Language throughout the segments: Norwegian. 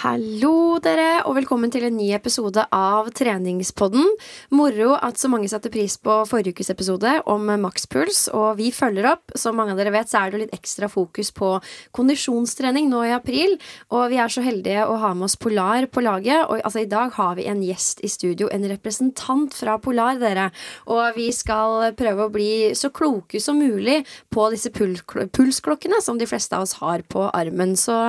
Hallo, dere, og velkommen til en ny episode av Treningspodden. Moro at så mange satte pris på forrige ukes episode om makspuls. Og vi følger opp. Som mange av dere vet, så er det litt ekstra fokus på kondisjonstrening nå i april. Og vi er så heldige å ha med oss Polar på laget. Og altså, i dag har vi en gjest i studio, en representant fra Polar, dere. Og vi skal prøve å bli så kloke som mulig på disse pul pulsklokkene som de fleste av oss har på armen. Så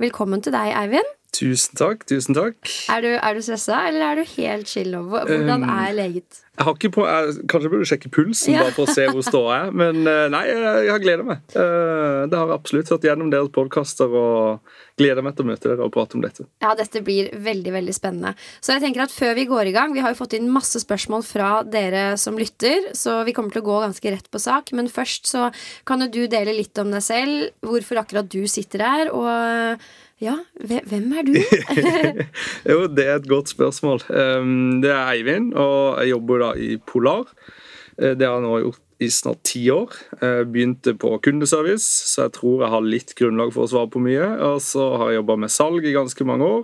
velkommen til deg, Eivind. Tusen takk. tusen takk. Er du, er du stressa, eller er du helt chill? over Hvordan Um, er leget? Jeg har ikke på, jeg, Kanskje jeg burde sjekke pulsen Ja. bare for å se hvor står jeg. Men eh, nei, jeg, jeg har gleda meg. Eh, Det har jeg absolutt hørt gjennom deres podkaster og gleder meg til å møte dere og prate om dette. Ja, dette blir veldig veldig spennende. Så jeg tenker at før vi går i gang Vi har jo fått inn masse spørsmål fra dere som lytter, så vi kommer til å gå ganske rett på sak. Men først så kan jo du dele litt om deg selv, hvorfor akkurat du sitter her, og ja, hvem er du? jo, det er et godt spørsmål. Um, Det er Eivind, og jeg jobber da i Polar. Eh, Det har jeg nå gjort i snart ti år. Jeg begynte på kundeservice, så jeg tror jeg har litt grunnlag for å svare på mye. Og så har jeg jobba med salg i ganske mange år,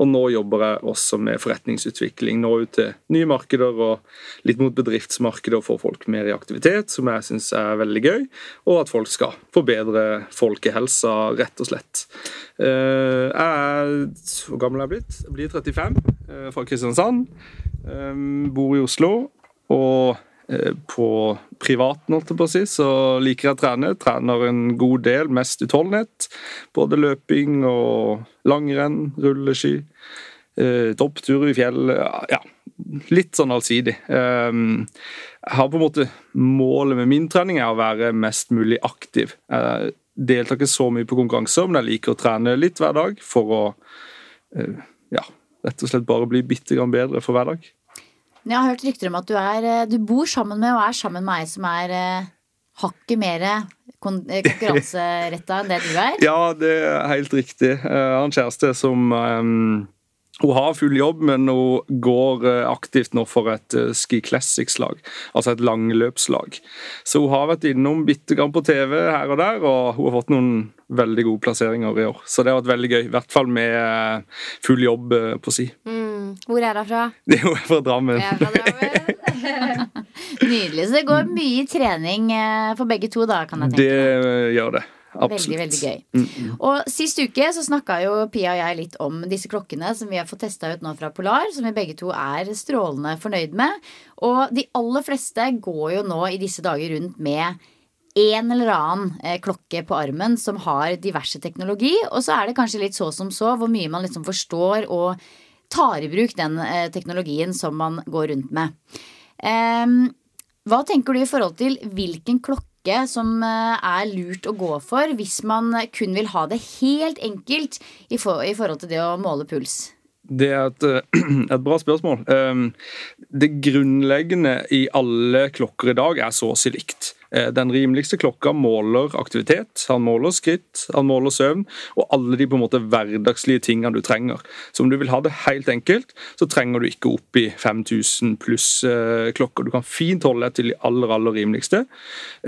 og nå jobber jeg også med forretningsutvikling. Nå ut til nye markeder og litt mot bedriftsmarkeder og få folk mer i aktivitet, som jeg syns er veldig gøy, og at folk skal forbedre folkehelsa, rett og slett. Eh, Jeg er Hvor gammel er jeg blitt? Jeg blir 35, eh, fra Kristiansand. Eh, Bor i Oslo. Og eh, på privaten, holdt jeg på å si, så liker jeg å trene. Trener en god del, mest utholdenhet. Både løping og langrenn, rulleski. Eh, Toppturer i fjell. Ja, litt sånn allsidig. Eh, Jeg har på en måte Målet med min trening er å være mest mulig aktiv. Jeg deltar ikke så mye på konkurranser, men jeg liker å trene litt hver dag for å eh, ja, rett og slett bare bli bitte grann bedre for hver dag. Jeg har hørt rykter om at du, er, eh, du bor sammen med og er sammen med ei som er eh, hakket mer eh, konkurranseretta enn det du er. Ja, det er helt riktig. Jeg har en kjæreste som eh, Hun har full jobb, men hun går eh, aktivt nå for et eh, Ski Classics-lag. Altså et langløpslag. Så hun har vært innom bitte grann på TV her og der, og hun har fått noen veldig gode plasseringer i år. Så det har vært veldig gøy. I hvert fall med eh, full jobb på si. Mm, hvor er hun fra? Det er fra Drammen. Jeg er fra Drammen. Nydelig. Så det går mye trening for begge to, da, kan jeg tenke. Det eh, gjør det. Veldig, Absolutt. veldig gøy. Og Sist uke så snakka jo Pia og jeg litt om disse klokkene som vi har fått testa ut nå fra Polar, som vi begge to er strålende fornøyd med. Og de aller fleste går jo nå i disse dager rundt med en eller annen eh, klokke på armen som har diverse teknologi, og så er det kanskje litt så som så hvor mye man liksom forstår og tar i bruk den eh, teknologien som man går rundt med. Em, hva tenker du i forhold til hvilken klokke som eh, er lurt å gå for hvis man kun vil ha det helt enkelt i, for, i forhold til det å måle puls? Det er et, et, bra spørsmål. Ehm, det grunnleggende i alle klokker i dag er så å si likt. Eh, den rimeligste klokka måler aktivitet, han måler skritt, han måler søvn og alle de på en måte hverdagslige tingene du trenger. Så om du vil ha det helt enkelt, så trenger du ikke opp i 5000 pluss eh, klokker. Du kan fint holde deg til de aller, aller rimeligste.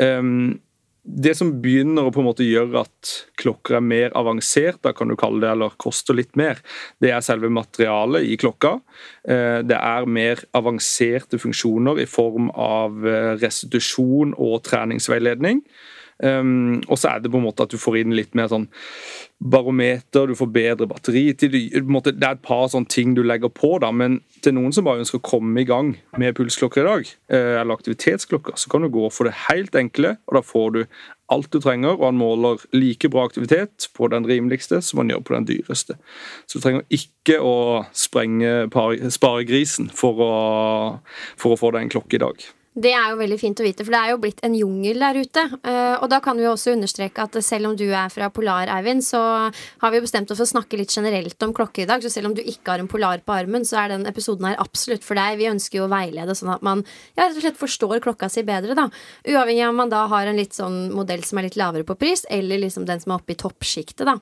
Ehm, det som begynner å på en måte gjøre at klokker er mer avansert, da kan du kalle det, eller koster litt mer, det er selve materialet i klokka. Eh, det er mer avanserte funksjoner i form av eh, restitusjon og treningsveiledning. Um, og så er det på en måte at du får inn litt mer sånn barometer, du får bedre batteritid. Det er et par sånne ting du legger på, da, men til noen som bare ønsker å komme i gang med pulsklokker i dag, eh, eller aktivitetsklokker, så kan du gå for det helt enkle, og da får du alt du trenger, og han måler like bra aktivitet på den rimeligste som han gjør på den dyreste. Så du trenger ikke å sprenge sparegrisen for for å få deg en klokke i dag. Det er jo veldig fint å vite, for det er jo blitt en jungel der ute. Uh, og da kan vi også understreke at selv om du er fra Polar, Eivind, så har vi bestemt oss for å snakke litt generelt om klokker i dag. Så selv om du ikke har en Polar på armen, så er den episoden her absolutt for deg. Vi ønsker jo å veilede sånn at man ja, rett og slett forstår klokka si bedre, da. Uavhengig av om man da har en litt sånn modell som er litt lavere på pris, eller liksom den som er oppe i toppsjiktet, da.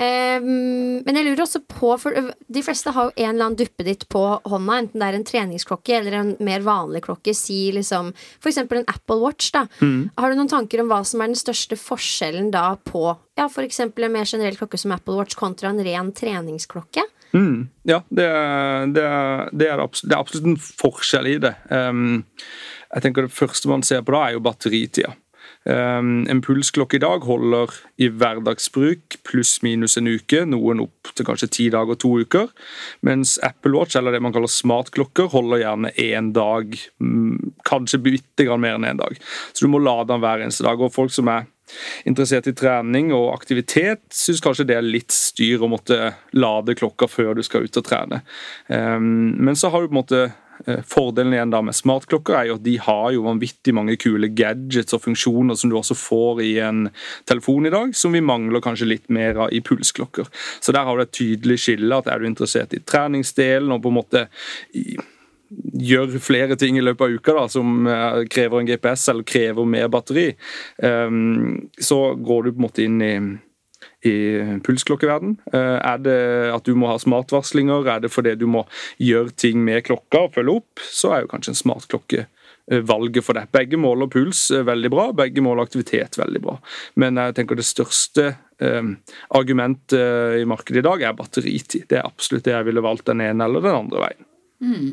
Um, men jeg lurer også på, for de fleste har jo en eller annen duppeditt på hånda, enten det er en treningsklokke eller en mer vanlig klokke. Si liksom f.eks. en Apple Watch. da mm. Har du noen tanker om hva som er den største forskjellen da på ja, f.eks. en mer generell klokke som Apple Watch kontra en ren treningsklokke? Mm. Ja, det det, det, er absolutt, det er, absolutt, en forskjell i det. Um, jeg tenker Det første man ser på da, er jo batteritida. Um, en pulsklokke i dag holder i hverdagsbruk pluss-minus en uke, noen opp til kanskje ti dager to uker. Mens Apple Watch, eller det man kaller smartklokker, holder gjerne én dag, mm, kanskje bitte grann mer enn én en dag. Så du må lade den hver eneste dag. Og folk som er interessert i trening og aktivitet, syns kanskje det er litt styr å måtte lade klokka før du skal ut og trene. Um, men så har du på en måte fordelen igjen da med smartklokker er jo at de har jo vanvittig mange kule gadgets og funksjoner som du også får i en telefon i dag, som vi mangler kanskje litt mer av i pulsklokker. Så der har du et tydelig skille. at Er du interessert i treningsdelen og på en måte gjør flere ting i løpet av uka da, som eh, krever en GPS eller krever mer batteri, eh, så går du på en måte inn i i pulsklokkeverden? Eh, er det at du må ha smartvarslinger? Er det fordi du må gjøre ting med klokka og følge opp? Så er jo kanskje en smartklokke eh, valget for deg. Begge måler puls eh, veldig bra, begge måler aktivitet veldig bra. Men jeg tenker det største argumentet i markedet i dag er batteritid. Det er absolutt det jeg ville valgt den ene eller den andre veien. Mm.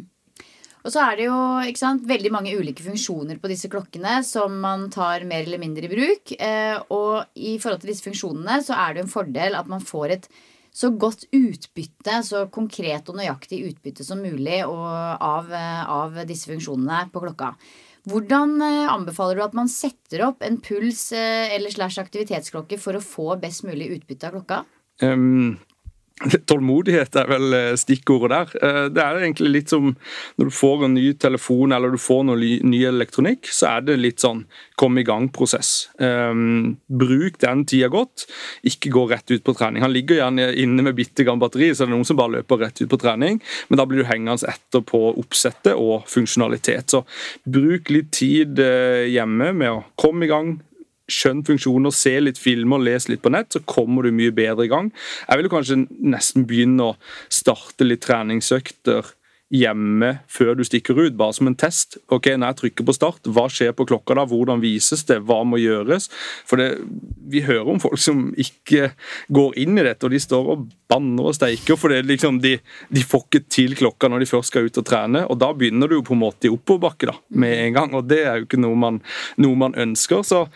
Og så er det jo sant, veldig mange ulike funksjoner på disse klokkene som man tar mer eller mindre i bruk. Eh, og i forhold til disse funksjonene så er det jo en fordel at man får et så godt utbytte, så konkret og nøyaktig utbytte som mulig av, av disse funksjonene på klokka. Hvordan eh, anbefaler du at man setter opp en puls eh, eller slash aktivitetsklokke for å få best mulig utbytte av klokka? Um, Tålmodighet er vel eh, stikkordet der. Eh, det er egentlig litt som når du får en ny telefon eller du får noe ny elektronikk, så er det litt sånn kom i gang-prosess. Um, bruk den tida godt, ikke gå rett ut på trening. Han ligger gjerne inne med bitte grann batteri, så det er noen som bare løper rett ut på trening, men da blir du hengende etter på oppsettet og funksjonalitet. Så bruk litt tid hjemme med å komme i gang, skjønn funksjoner, se litt filmer, les litt på nett, så kommer du mye bedre i gang. Jeg vil kanskje nesten begynne å starte litt treningsøkter hjemme før du stikker ut, bare som en test. Ok, Når jeg trykker på start, hva skjer på klokka da? Hvordan vises det? Hva må gjøres? For det, Vi hører om folk som ikke går inn i dette, og de står og banner og steiker. For det, liksom, de, de, får ikke til klokka når de først skal ut og trene. Og da begynner du jo på en måte i oppoverbakke da, med en gang, og det er jo ikke noe man, noe man ønsker. så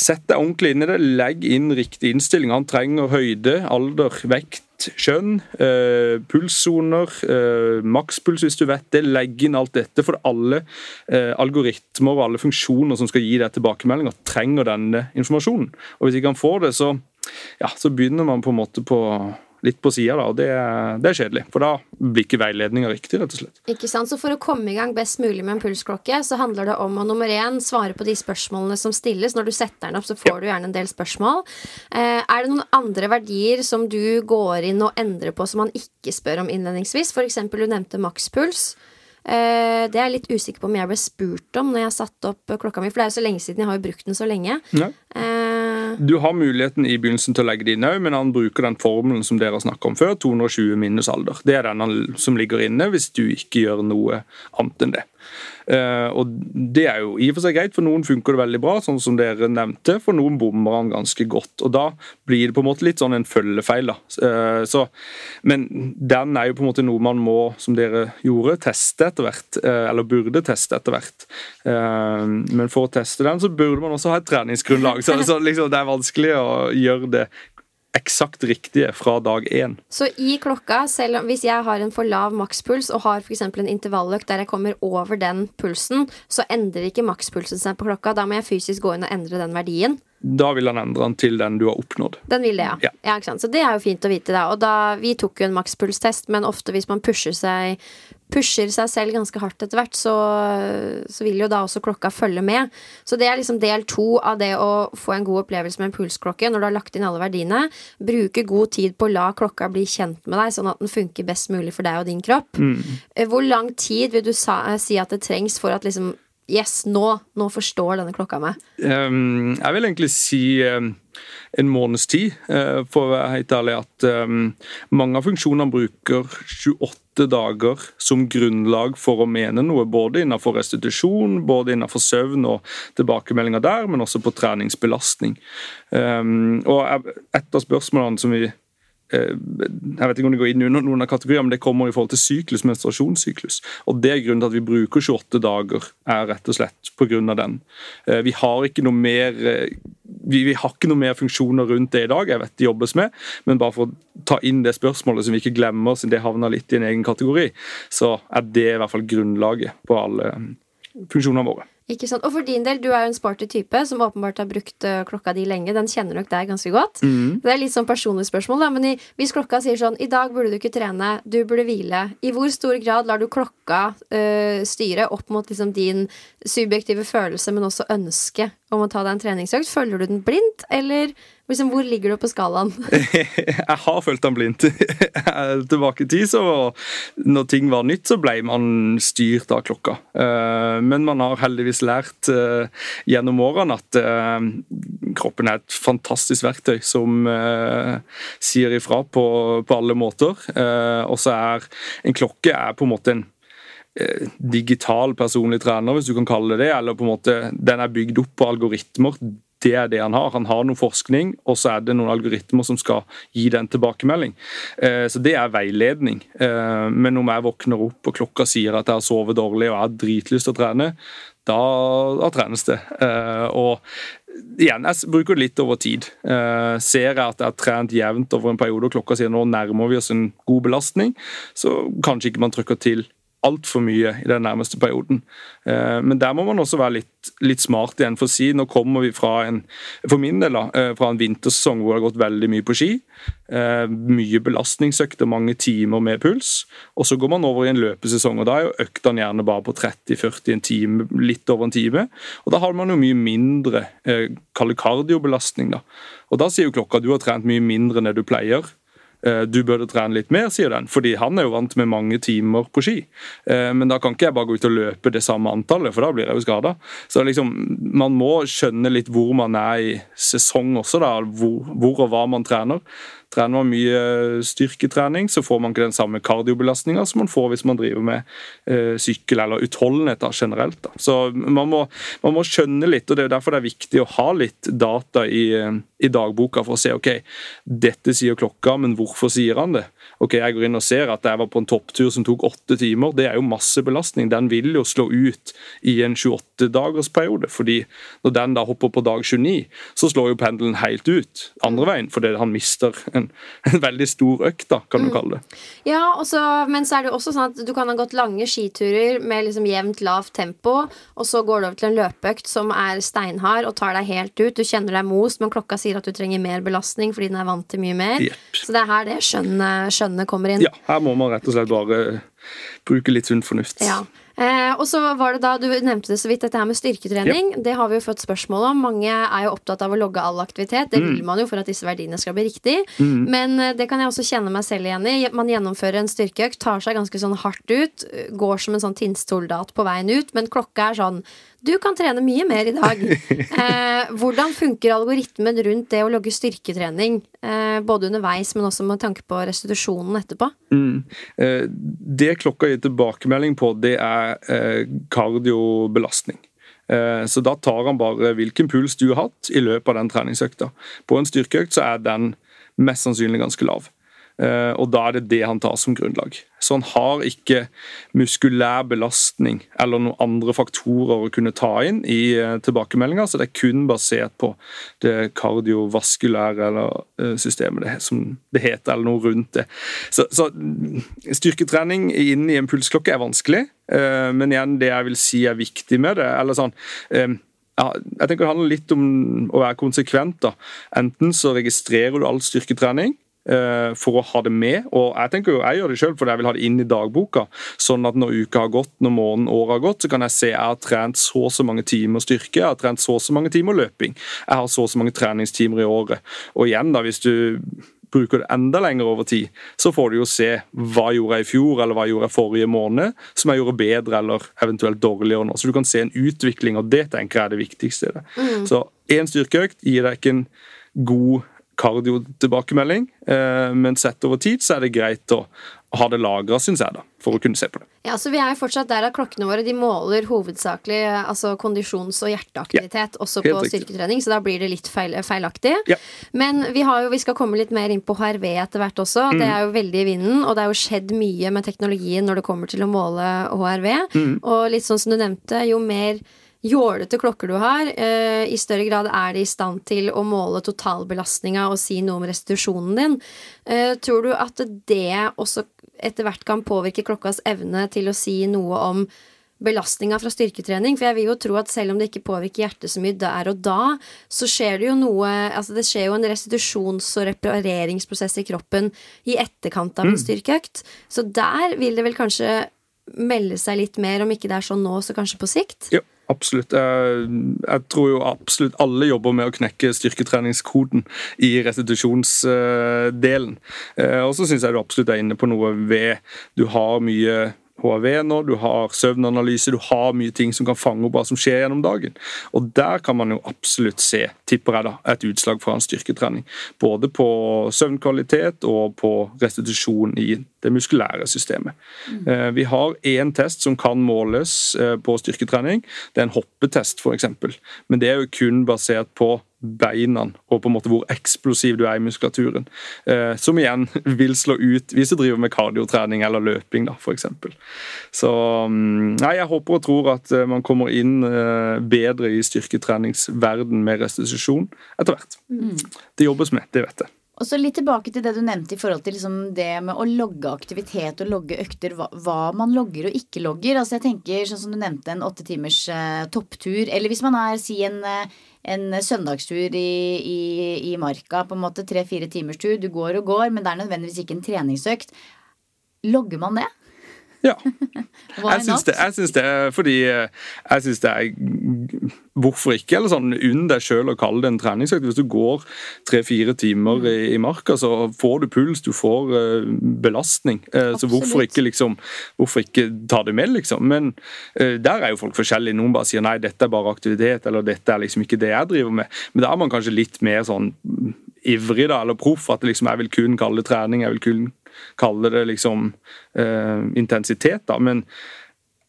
Sett deg ordentlig inn i det. Legg inn riktig innstilling. Han trenger høyde, alder, vekt, kjønn, eh, pulssoner, eh, makspuls hvis du vet det. Legg inn alt dette, for alle eh, algoritmer og alle funksjoner som skal gi deg tilbakemeldinger, trenger denne informasjonen. Og Hvis ikke han får det, så, ja, så begynner man på en måte på litt på sida, og det, det, er kjedelig. For da blir ikke veiledninga riktig, rett og slett. Ikke sant, Så for å komme i gang best mulig med en pulsklokke, så handler det om å nummer én svare på de spørsmålene som stilles. Når du setter den opp, så får ja. du gjerne en del spørsmål. Eh, er det noen andre verdier som du går inn og endrer på som man ikke spør om innledningsvis? F.eks. du nevnte makspuls. Uh, det er jeg litt usikker på om jeg ble spurt om når jeg satte opp klokka mi, for det er jo så lenge siden. Jeg har jo brukt den så lenge. Ja. Eh, du har muligheten i begynnelsen til å legge det inn òg, men han bruker den formelen som dere har snakka om før, 220 minus alder. Det er den som ligger inne hvis du ikke gjør noe annet enn det. Uh, og det er jo i og for seg greit, for noen funker det veldig bra, sånn som dere nevnte. For noen bommer han ganske godt. Og da blir det på en måte litt sånn en følgefeil, da. Uh, så, men den er jo på en måte noe man må, som dere gjorde, teste etter hvert. Uh, eller burde teste etter hvert. men for å teste den, så burde man også ha et treningsgrunnlag. Så, så liksom, det er vanskelig å gjøre det eksakt riktige fra dag én. Så i klokka, selv om hvis jeg har en for lav makspuls og har f.eks. en intervalløkt der jeg kommer over den pulsen, så endrer ikke makspulsen seg på klokka. Da må jeg fysisk gå inn og endre den verdien. Da vil han endre den til den du har oppnådd. Den vil det, ja. ja. ja? Så det er jo fint å vite, da. Og da, vi tok jo en makspulstest, men ofte hvis man pusher seg, pusher seg selv ganske hardt etter hvert, så, så, vil jo da også klokka følge med. Så det er liksom del to av det å få en god opplevelse med en pulsklokke når du har lagt inn alle verdiene. Bruke god tid på å la klokka bli kjent med deg, sånn at den funker best mulig for deg og din kropp. Mm. Eh, hvor lang tid vil du sa, si at det trengs for at liksom Yes, nå, nå forstår denne klokka meg. Um, jeg vil egentlig si um, en måneds tid, uh, for å være helt ærlig. At um, mange av funksjonene bruker 28 dager som grunnlag for å mene noe, både innenfor restitusjon, både innenfor søvn og tilbakemeldinger der, men også på treningsbelastning. og et av spørsmålene som vi jeg vet ikke om det går inn under noen av kategorier, men det kommer i forhold til syklus, menstruasjonssyklus. Og det er grunnen til at vi bruker 28 dager, er rett og slett pga. den. Eh, vi har ikke noe mer eh, vi, vi, har ikke noe mer funksjoner rundt det i dag, jeg vet det jobbes med, men bare for å ta inn det spørsmålet som vi ikke glemmer, siden det havner litt i en egen kategori, så er det i hvert fall grunnlaget på alle funksjonene våre. Ikke sant? Og for din del, du er jo en sporty type som åpenbart har brukt uh, klokka di lenge. Den kjenner nok deg ganske godt. Mm. Det er litt sånn personlig spørsmål, da. Men i, hvis klokka sier sånn I dag burde du ikke trene, du burde hvile. I hvor stor grad lar du klokka uh, styre opp mot liksom, din subjektive følelse, men også ønske om å ta deg en treningsøkt? Følger du den blindt, eller Liksom, hvor ligger du på skalaen? jeg har fulgt den blindt. Tilbake i tid, så når ting var nytt, så ble man styrt av klokka. Eh, men man har heldigvis lært eh, gjennom årene at eh, kroppen er et fantastisk verktøy som sier ifra på, på alle måter. Og så er en klokke er på en måte en digital personlig trener, hvis du kan kalle det det. Eller på en måte, den er bygd opp på algoritmer det er det han har. Han har noe forskning, og så er det noen algoritmer som skal gi den tilbakemelding. Eh, så det er veiledning. Eh, men om jeg våkner opp og klokka sier at jeg har sovet dårlig og jeg har dritlyst til å trene, da, da trenes det. Eh, og igjen, jeg bruker det litt over tid. Ser jeg at jeg har trent jevnt over en periode og klokka sier nå nærmer vi oss en god belastning, så kanskje ikke man trykker til altfor mye i den nærmeste perioden. Eh, men der må man også være litt, litt, smart igjen. For å si, nå kommer vi fra en for min del eh, fra en vintersesong hvor det har gått veldig mye på ski. Eh, mye belastningsøkter, mange timer med puls. Og så går man over i en løpesesong, og da er jo øktene gjerne bare på 30-40 en time, litt over en time. Og da har man jo mye mindre kardiobelastning. da. Og da sier jo klokka du har trent mye mindre enn det du pleier. Eh, du burde trene litt mer, sier den, fordi han er jo vant med mange timer på ski. Eh, men da kan ikke jeg bare gå ut og løpe det samme antallet, for da blir jeg jo skada. Så liksom, man må skjønne litt hvor man er i sesong også, da, hvor, hvor og hva man trener. Trener man mye styrketrening, så får man ikke den samme kardiobelastninga som man får hvis man driver med eh, sykkel eller utholdenhet da, generelt. Da. Så man må, man må, skjønne litt, og det er derfor det er viktig å ha litt data i, i dagboka for å se ok, dette sier klokka, men hvorfor sier han det? Ok, Jeg går inn og ser at jeg var på en topptur som tok åtte timer. Det er jo masse belastning. Den vil jo slå ut i en 28-dagersperiode. fordi når den da hopper på dag 29, så slår jo pendelen helt ut andre veien, fordi han mister en, en veldig stor økt, da, kan du kalle det. Ja, også, men så er det jo også sånn at du kan ha gått lange skiturer med liksom jevnt, lavt tempo, og så går du over til en løpeøkt som er steinhard og tar deg helt ut. Du kjenner deg most, men klokka sier at du trenger mer belastning fordi den er vant til mye mer. Yep. Så det er her det skjønnet, skjønnet kommer inn. Ja, her må man rett og slett bare bruke litt sunn fornuft. Ja. Eh, og så var det da, Du nevnte det så vidt, dette her med styrketrening. Det har vi jo fått spørsmål om. Mange er jo opptatt av å logge all aktivitet. Det Mm. vil man jo for at disse verdiene skal bli riktig. Men eh, det kan jeg også kjenne meg selv igjen i. Man gjennomfører en styrkeøkt, tar seg ganske sånn hardt ut, går som en sånn tinnsoldat på veien ut, men klokka er sånn du kan trene mye mer i dag. Eh, hvordan funker algoritmen rundt det å logge styrketrening? Eh, både underveis, men også med tanke på restitusjonen etterpå. Mm. Eh, Det klokka gir tilbakemelding på, det er eh, kardiobelastning. Eh, Så da tar han bare hvilken puls du har hatt i løpet av den treningsøkta. På en styrkeøkt så er den mest sannsynlig ganske lav. Eh, Og da er det det han tar som grunnlag. Så han har ikke muskulær belastning eller noen andre faktorer å kunne ta inn i eh, tilbakemeldinga, så det er kun basert på det kardiovaskulære eller eh, systemet, det, som det heter, eller noe rundt det. Så, så mm, styrketrening inn i en pulsklokke er vanskelig, men igjen, det jeg vil si er viktig med det, eller sånn jeg tenker Det handler litt om å være konsekvent. da. Enten så registrerer du all styrketrening, for å ha det med. Og jeg tenker jo, jeg gjør det selv fordi jeg vil ha det inn i dagboka. Sånn at når uka har gått, når måneden, året har gått, så kan jeg se jeg har trent så og så mange timer styrke, jeg har trent så og så mange timer løping. Jeg har så og så mange treningstimer i året. Og igjen, da, hvis du bruker det enda lenger over tid, så får du jo se hva gjorde jeg i fjor, eller hva gjorde jeg forrige måned, som jeg gjorde bedre eller eventuelt dårligere nå. Så du kan se en utvikling, og det tenker jeg er det viktigste. i det. Så én styrkeøkt gir deg ikke en god kardiotilbakemelding, eh, men sett over tid så er det greit å ha det lagra, syns jeg, da, for å kunne se på det. Ja, så Vi er jo fortsatt der at klokkene våre de måler hovedsakelig altså kondisjons- og hjerteaktivitet også på riktig. styrketrening, så da blir det litt feil, feilaktig. Ja. Men vi, har jo, vi skal komme litt mer inn på HRV etter hvert også. Mm. Det er jo veldig i vinden, og det er jo skjedd mye med teknologien når det kommer til å måle HRV. Mm. Og litt sånn som du nevnte, jo mer jålete klokker du har, eh, i større grad er de i stand til å måle totalbelastninga og si noe om restitusjonen din. Eh, tror du at det også etter hvert kan påvirke klokkas evne til å si noe om belastninga fra styrketrening? For jeg vil jo tro at selv om det ikke påvirker hjertet så mye der og da, så skjer det jo noe Altså det skjer jo en restitusjons- og repareringsprosess i kroppen i etterkant av en styrkeøkt. Så der vil det vel kanskje melde seg litt mer, om ikke det er sånn nå, så kanskje på sikt? Ja, absolutt. Jeg, jeg tror jo absolutt alle jobber med å knekke styrketreningskoden i restitusjonsdelen. Eh, Og så syns jeg du absolutt er inne på noe ved Du har mye Nå, du har søvnanalyse, du har mye ting som kan fange opp hva som skjer gjennom dagen. Og der kan man jo absolutt se, tipper jeg da, et utslag fra en styrketrening. Både på søvnkvalitet og på restitusjon i det muskulære systemet. Mm. Vi har én test som kan måles eh, på styrketrening. Det er en hoppetest, f.eks. Men det er jo kun basert på beina og på en måte hvor eksplosiv du er i muskulaturen. Eh, som igjen vil slå ut hvis du driver med kardiotrening eller løping, da, f.eks. Så mm, nei, jeg håper og tror at eh, man kommer inn eh, bedre i styrketreningsverden med restitusjon etter hvert. Det jobbes med, det vet jeg. Og så litt tilbake til det du nevnte i forhold til liksom det med å logge aktivitet og logge økter. Hva, hva man logger og ikke logger. Altså jeg tenker sånn som du nevnte, en åtte timers uh, topptur. Eller hvis man er si en, eh, en søndagstur i, i, i marka. På en måte tre-fire timers tur. Du går og går, men det er nødvendigvis ikke en treningsøkt. Logger man det? Ja. Jeg syns det, det fordi eh, jeg syns det er Hvorfor ikke? Eller sånn, Unn deg sjøl å kalle det en treningsøkt. Hvis du går tre-fire timer i, i marka, så får du puls, du får uh, belastning. Uh, så hvorfor ikke liksom Hvorfor ikke ta det med, liksom? Men uh, der er jo folk forskjellige. Noen bare sier nei, dette er bare aktivitet, eller dette er liksom ikke det jeg driver med. Men da er man kanskje litt mer sånn ivrig da, eller proff. At liksom, jeg vil kun kalle det trening. jeg vil kun kalle det liksom eh, intensitet, da. Men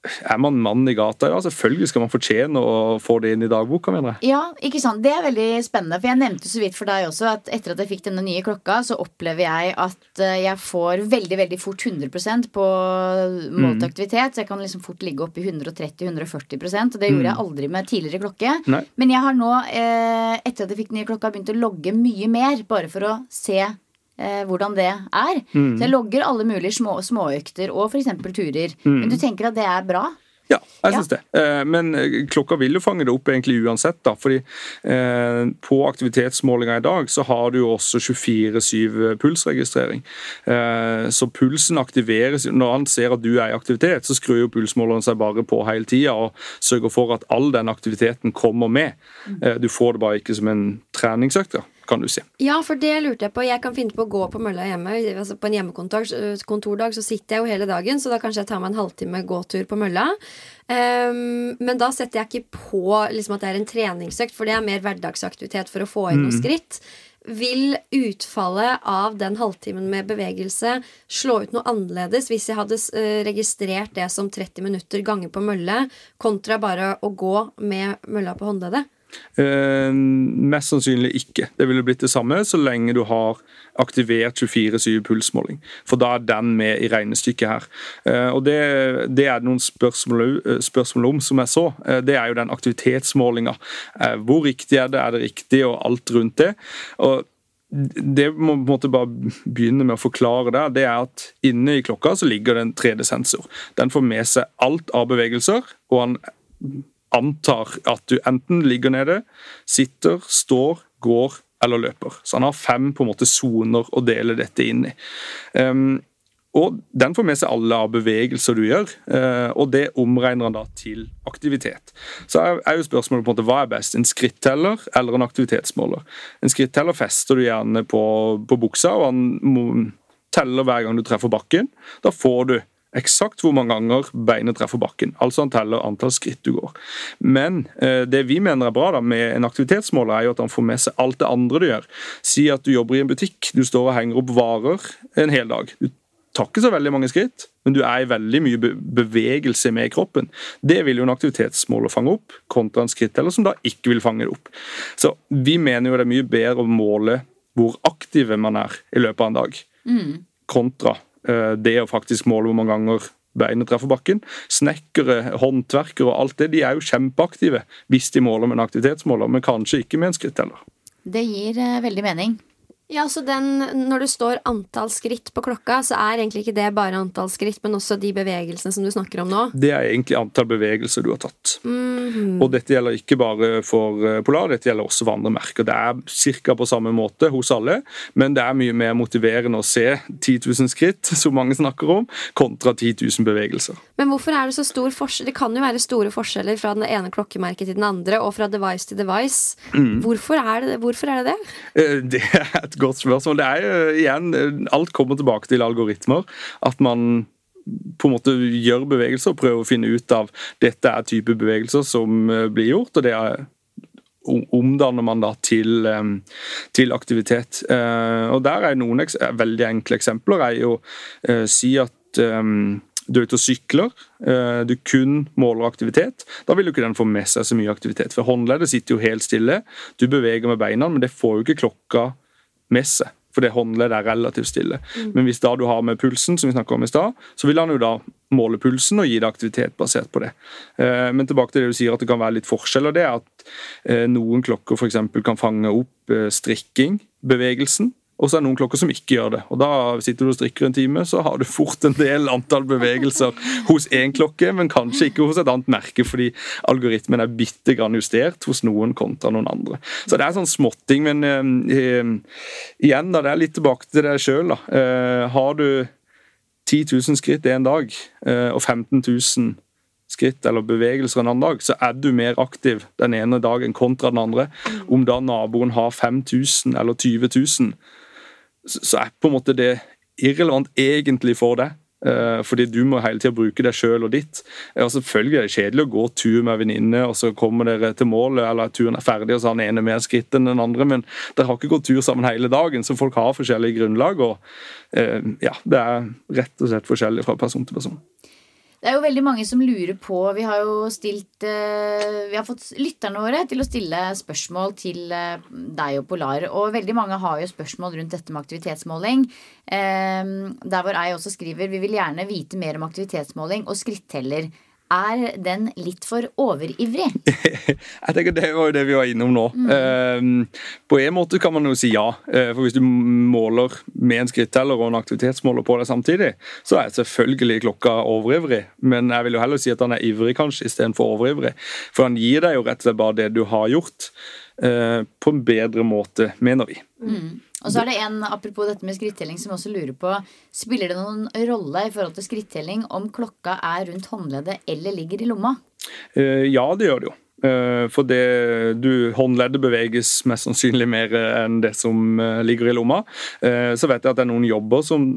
er man mann i gata, ja, selvfølgelig skal man fortjene å få det inn i dagboka, mener jeg. Ja, ikke sant. Det er veldig spennende. For jeg nevnte så vidt for deg også at etter at jeg fikk denne nye klokka, så opplever jeg at eh, jeg får veldig, veldig fort 100% på målt aktivitet. Så jeg kan liksom fort ligge oppe i 130-140 og det gjorde jeg aldri med tidligere klokke. Nei. Men jeg har nå, eh, etter at jeg fikk den nye klokka, begynt å logge mye mer, bare for å se eh, hvordan det er. Mm. Så jeg logger alle mulige små, småøkter og f.eks. turer. Mm. Men du tenker at det er bra? Ja, jeg Ja. det. Eh, Men eh, klokka vil jo fange det opp egentlig uansett. da, fordi eh, På aktivitetsmålinga i dag så har du jo også 24-7 pulsregistrering. Så pulsen aktiveres Når han ser at du er i aktivitet, så skrur jo pulsmåleren seg bare på hele tida og sørger for at all den aktiviteten kommer med. Eh, Du får det bare ikke som en treningsøkt, da, kan du si. Ja, for det lurte jeg på. Jeg kan finne på å gå på mølla hjemme. Altså på en hjemmekontordag så sitter jeg jo hele dagen, så da kanskje jeg tar meg en halvtime gåtur på mølla. Um, men da setter jeg ikke på liksom, at det er en treningsøkt, for det er mer hverdagsaktivitet for å få inn noen skritt. Vil utfallet av den halvtimen med bevegelse slå ut noe annerledes hvis jeg hadde eh, registrert det som 30 minutter ganger på mølle, kontra bare å gå med mølla på håndleddet? Eh, mest sannsynlig ikke. Det ville blitt det samme så lenge du har aktivert 24-7 pulsmåling. For da er den med i regnestykket her. Eh, og det, det er noen spørsmål, eh, spørsmål om, som jeg så. Eh, det er jo den aktivitetsmålinga. Eh, hvor riktig er det, er det riktig, og alt rundt det. Og det må på en måte bare begynne med å forklare der, det er at inne i klokka så ligger det en 3D-sensor. Den får med seg alt av bevegelser, og han antar at du enten ligger nede, sitter, står, går eller løper. Så han har fem på en måte soner å dele dette inn i. Um, og den får med seg alle av bevegelser du gjør, eh, og det omregner han da til aktivitet. Så er jo spørsmålet på en måte, hva er best, en skritteller eller en aktivitetsmåler? En skritteller fester du gjerne på, på buksa, og han teller hver gang du treffer bakken. Da får du eksakt hvor mange ganger beinet treffer bakken. Altså han teller antall skritt du går. Men eh, det vi mener er bra da med en aktivitetsmåler, er jo at han får med seg alt det andre du gjør. Si at du jobber i en butikk, du står og henger opp varer en hel dag. Du tar ikke så veldig mange skritt, men du er i veldig mye be- bevegelse med kroppen. Det vil jo en aktivitetsmåler fange opp, kontra en skritteller som da ikke vil fange det opp. Så vi mener jo det er mye bedre å måle hvor aktive man er i løpet av en dag, kontra eh, det å faktisk måle hvor mange ganger beinet treffer bakken. Snekkere, håndverkere og alt det, de er jo kjempeaktive hvis de måler med en aktivitetsmåler, men kanskje ikke med en skritteller. Det gir eh, veldig mening. Ja, så den, Når det står antall skritt på klokka, så er egentlig ikke det bare antall skritt, men også de bevegelsene som du snakker om nå. Det er egentlig antall bevegelser du har tatt. Og dette gjelder ikke bare for eh, Polar, dette gjelder også for andre merker. Det er ca. på samme måte hos alle, men det er mye mer motiverende å se 10 000 skritt, som mange snakker om, kontra 10 000 bevegelser. Men hvorfor er det så stor forskjell? Det kan jo være store forskjeller fra den ene klokkemerket til den andre, og fra device til device. Hvorfor, er det, hvorfor er det det? Eh, Det er et godt spørsmål. Det er jo igjen, eh, Alt kommer tilbake til algoritmer. At man på en måte gjør bevegelser og prøver å finne ut av dette er type bevegelser som eh, blir gjort, og det er omdanner man da til, eh, til aktivitet. Eh, Og der er noen veldig enkle eksempler. er jo å Si at eh, du er ute og sykler, eh, du kun måler aktivitet, da vil jo ikke den få med seg så mye aktivitet. For håndleddet sitter jo helt stille, du beveger med beina, men det får jo ikke klokka med seg. For det håndleddet er relativt stille. Men hvis da du har med pulsen, som vi snakket om i stad, så vil han jo da måle pulsen og gi deg aktivitet basert på det. Eh, Men tilbake til det du sier at det kan være litt forskjell, og det er at eh, noen klokker f.eks. kan fange opp eh, strikking, bevegelsen, og så er det noen klokker som ikke gjør det. Og Da sitter du og strikker en time, så har du fort en del antall bevegelser hos én klokke, men kanskje ikke hos et annet merke, fordi algoritmen er bitte grann justert hos noen kontra noen andre. Så det er sånn småtting, men eh, igjen, da, det er litt tilbake til deg sjøl. Eh, har du 10 000 skritt en dag eh, og 15 000 skritt eller bevegelser en annen dag, så er du mer aktiv den ene dagen kontra den andre. Om da naboen har 5000 eller 20 000, så er på en måte det irrelevant egentlig for deg. Eh, fordi du må hele tida bruke deg sjøl og ditt. Og selvfølgelig er det kjedelig å gå tur med en venninne, og så kommer dere til målet, eller turen er ferdig, og så har den ene mer skritt enn den andre, men dere har ikke gått tur sammen hele dagen, så folk har forskjellige grunnlag. og eh, ja, Det er rett og slett forskjellig fra person til person. Det er jo veldig mange som lurer på Vi har jo stilt eh, Vi har fått lytterne våre til å stille spørsmål til eh, deg og Polar. Og veldig mange har jo spørsmål rundt dette med aktivitetsmåling. Eh, Der hvor jeg også skriver vi vil gjerne vite mer om aktivitetsmåling og skritteller. Er den litt for overivrig? Jeg tenker Det var jo det vi var innom nå. Mm. på en måte kan man jo si ja. Eh, for hvis du måler med en skritteller og en aktivitetsmåler på deg samtidig, så er selvfølgelig klokka overivrig. Men jeg vil jo heller si at han er ivrig, kanskje, istedenfor overivrig. For han gir deg jo rett og slett bare det du har gjort, eh, på en bedre måte, mener vi. Mm. Og så er det en, apropos dette med skrittelling, som også lurer på Spiller det noen rolle i forhold til skrittelling om klokka er rundt håndleddet eller ligger i lomma? Uh, ja, det gjør det jo. Uh, for det, du, håndleddet beveges mest sannsynlig mer enn det som ligger i lomma. så vet jeg at det er noen jobber som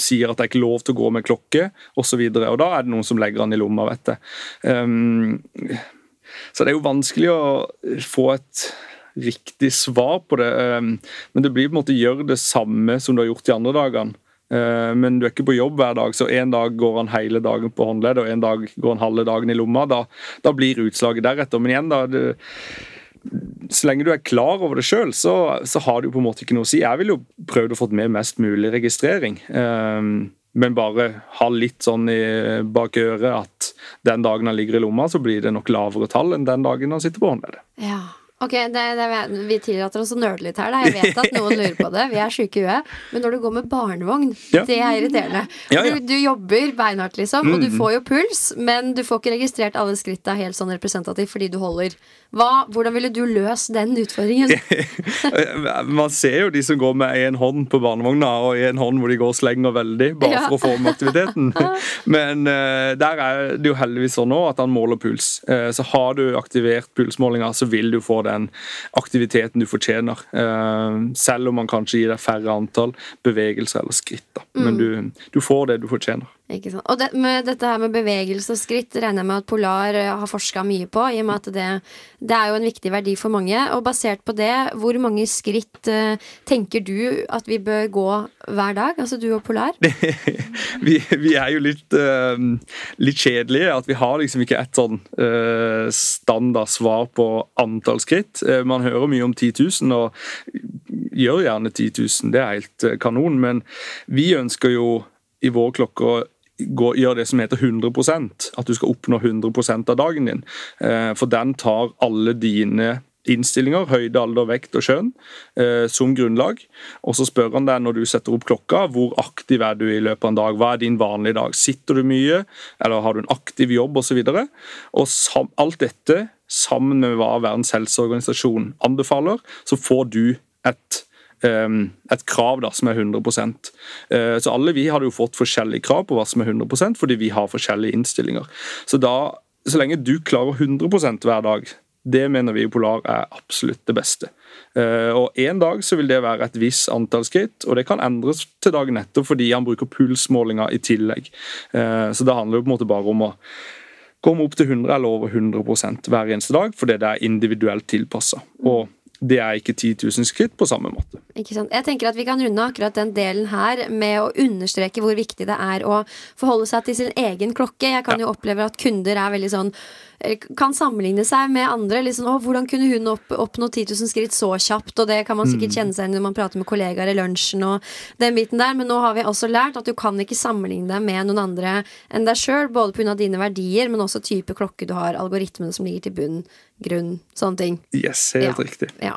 sier at det er ikke lov til å gå med klokke osv. Og, så og da er det noen som legger den i lomma, vet jeg. Um, så det er jo vanskelig å få et riktig svar på det. Ehm, men det blir på en måte gjøre det samme som du har gjort de andre dagene. Ehm, men du er ikke på jobb hver dag, så en dag går han hele dagen på håndledd, og en dag går han halve dagen i lomma. Da, da blir utslaget deretter. Men igjen, da det, så lenge du er klar over det sjøl, så, så, har jo på en måte ikke noe å si. Jeg ville jo prøvd å få med mest mulig registrering. Um, men bare ha litt sånn i bak øret at den dagen han ligger i lomma, så blir det nok lavere tall enn den dagen han sitter på håndleddet. Ja. Ok, det, det, Vi tillater oss å nøle litt her. Da. Jeg vet at noen lurer på det. Vi er sjuke i huet. Men når du går med barnevogn, ja. det er irriterende. Ja, ja. Du, du, jobber beinhardt, liksom, og du mm. får jo puls, men du får ikke registrert alle skritta helt sånn representativt fordi du holder. Hva, hvordan ville du løst den utfordringen? Man ser jo de som går med én hånd på barnevogna og én hånd hvor de går og slenger veldig, bare for å få med aktiviteten. Men uh, der er det jo heldigvis sånn nå at han måler puls. Uh, så har du aktivert pulsmålinga, så vil du få den aktiviteten du fortjener. Eh, selv om man kanskje gir deg færre antall bevegelser eller skritt. Da. Men mm. du, du får det du fortjener. Ikke sant. Og det, dette her med bevegelse og skritt regner jeg med at Polar eh, har forska mye på, i og med at det, det, er jo en viktig verdi for mange. Og basert på det, hvor mange skritt uh, tenker du at vi bør gå hver dag? Altså du og Polar? vi, vi, er jo litt, uh, litt kjedelige. At vi har liksom ikke et sånn uh, standard svar på antall skritt. man hører mye om 10 000, og gjør gjerne 10 000, det er helt kanon, men vi ønsker jo i vår klokke gjør det som heter 100% At du skal oppnå 100 av dagen din. Eh, for den tar alle dine innstillinger, høyde, alder, vekt og kjønn, eh, som grunnlag. Og så spør han deg når du setter opp klokka, hvor aktiv er du i løpet av en dag? Hva er din vanlige dag? Sitter du mye, eller har du en aktiv jobb osv.? Og, så og alt dette, sammen med hva Verdens helseorganisasjon anbefaler, så får du et et krav da, som er 100 eh, Så alle vi hadde jo fått forskjellige krav på hva som er 100% fordi vi har forskjellige innstillinger. Så da, så lenge du klarer 100% hver dag, det mener vi i Polar er absolutt det beste. Eh, og En dag så vil det være et visst antall skritt, og det kan endres til dagen etter fordi han bruker pulsmålinger i tillegg. Eh, så det handler jo på en måte bare om å komme opp til 100 eller over 100 hver eneste dag, fordi det er individuelt tilpassa. Og det er ikke 10 000 skritt på samme måte. Ikke sant? Jeg tenker at Vi kan runde akkurat den delen her med å understreke hvor viktig det er å forholde seg til sin egen klokke. Jeg kan ja. jo oppleve at kunder er veldig sånn kan sammenligne seg med andre. Liksom, å, 'Hvordan kunne hun opp, oppnå 10 000 skritt så kjapt?' Og det kan man sikkert mm. kjenne seg når man prater med kollegaer i lunsjen. og den biten der, Men nå har vi også lært at du kan ikke sammenligne deg med noen andre enn deg sjøl. Både pga. dine verdier, men også type klokke du har, algoritmene som ligger til bunn, grunn, sånne ting. Yes, helt ja. riktig. Ja.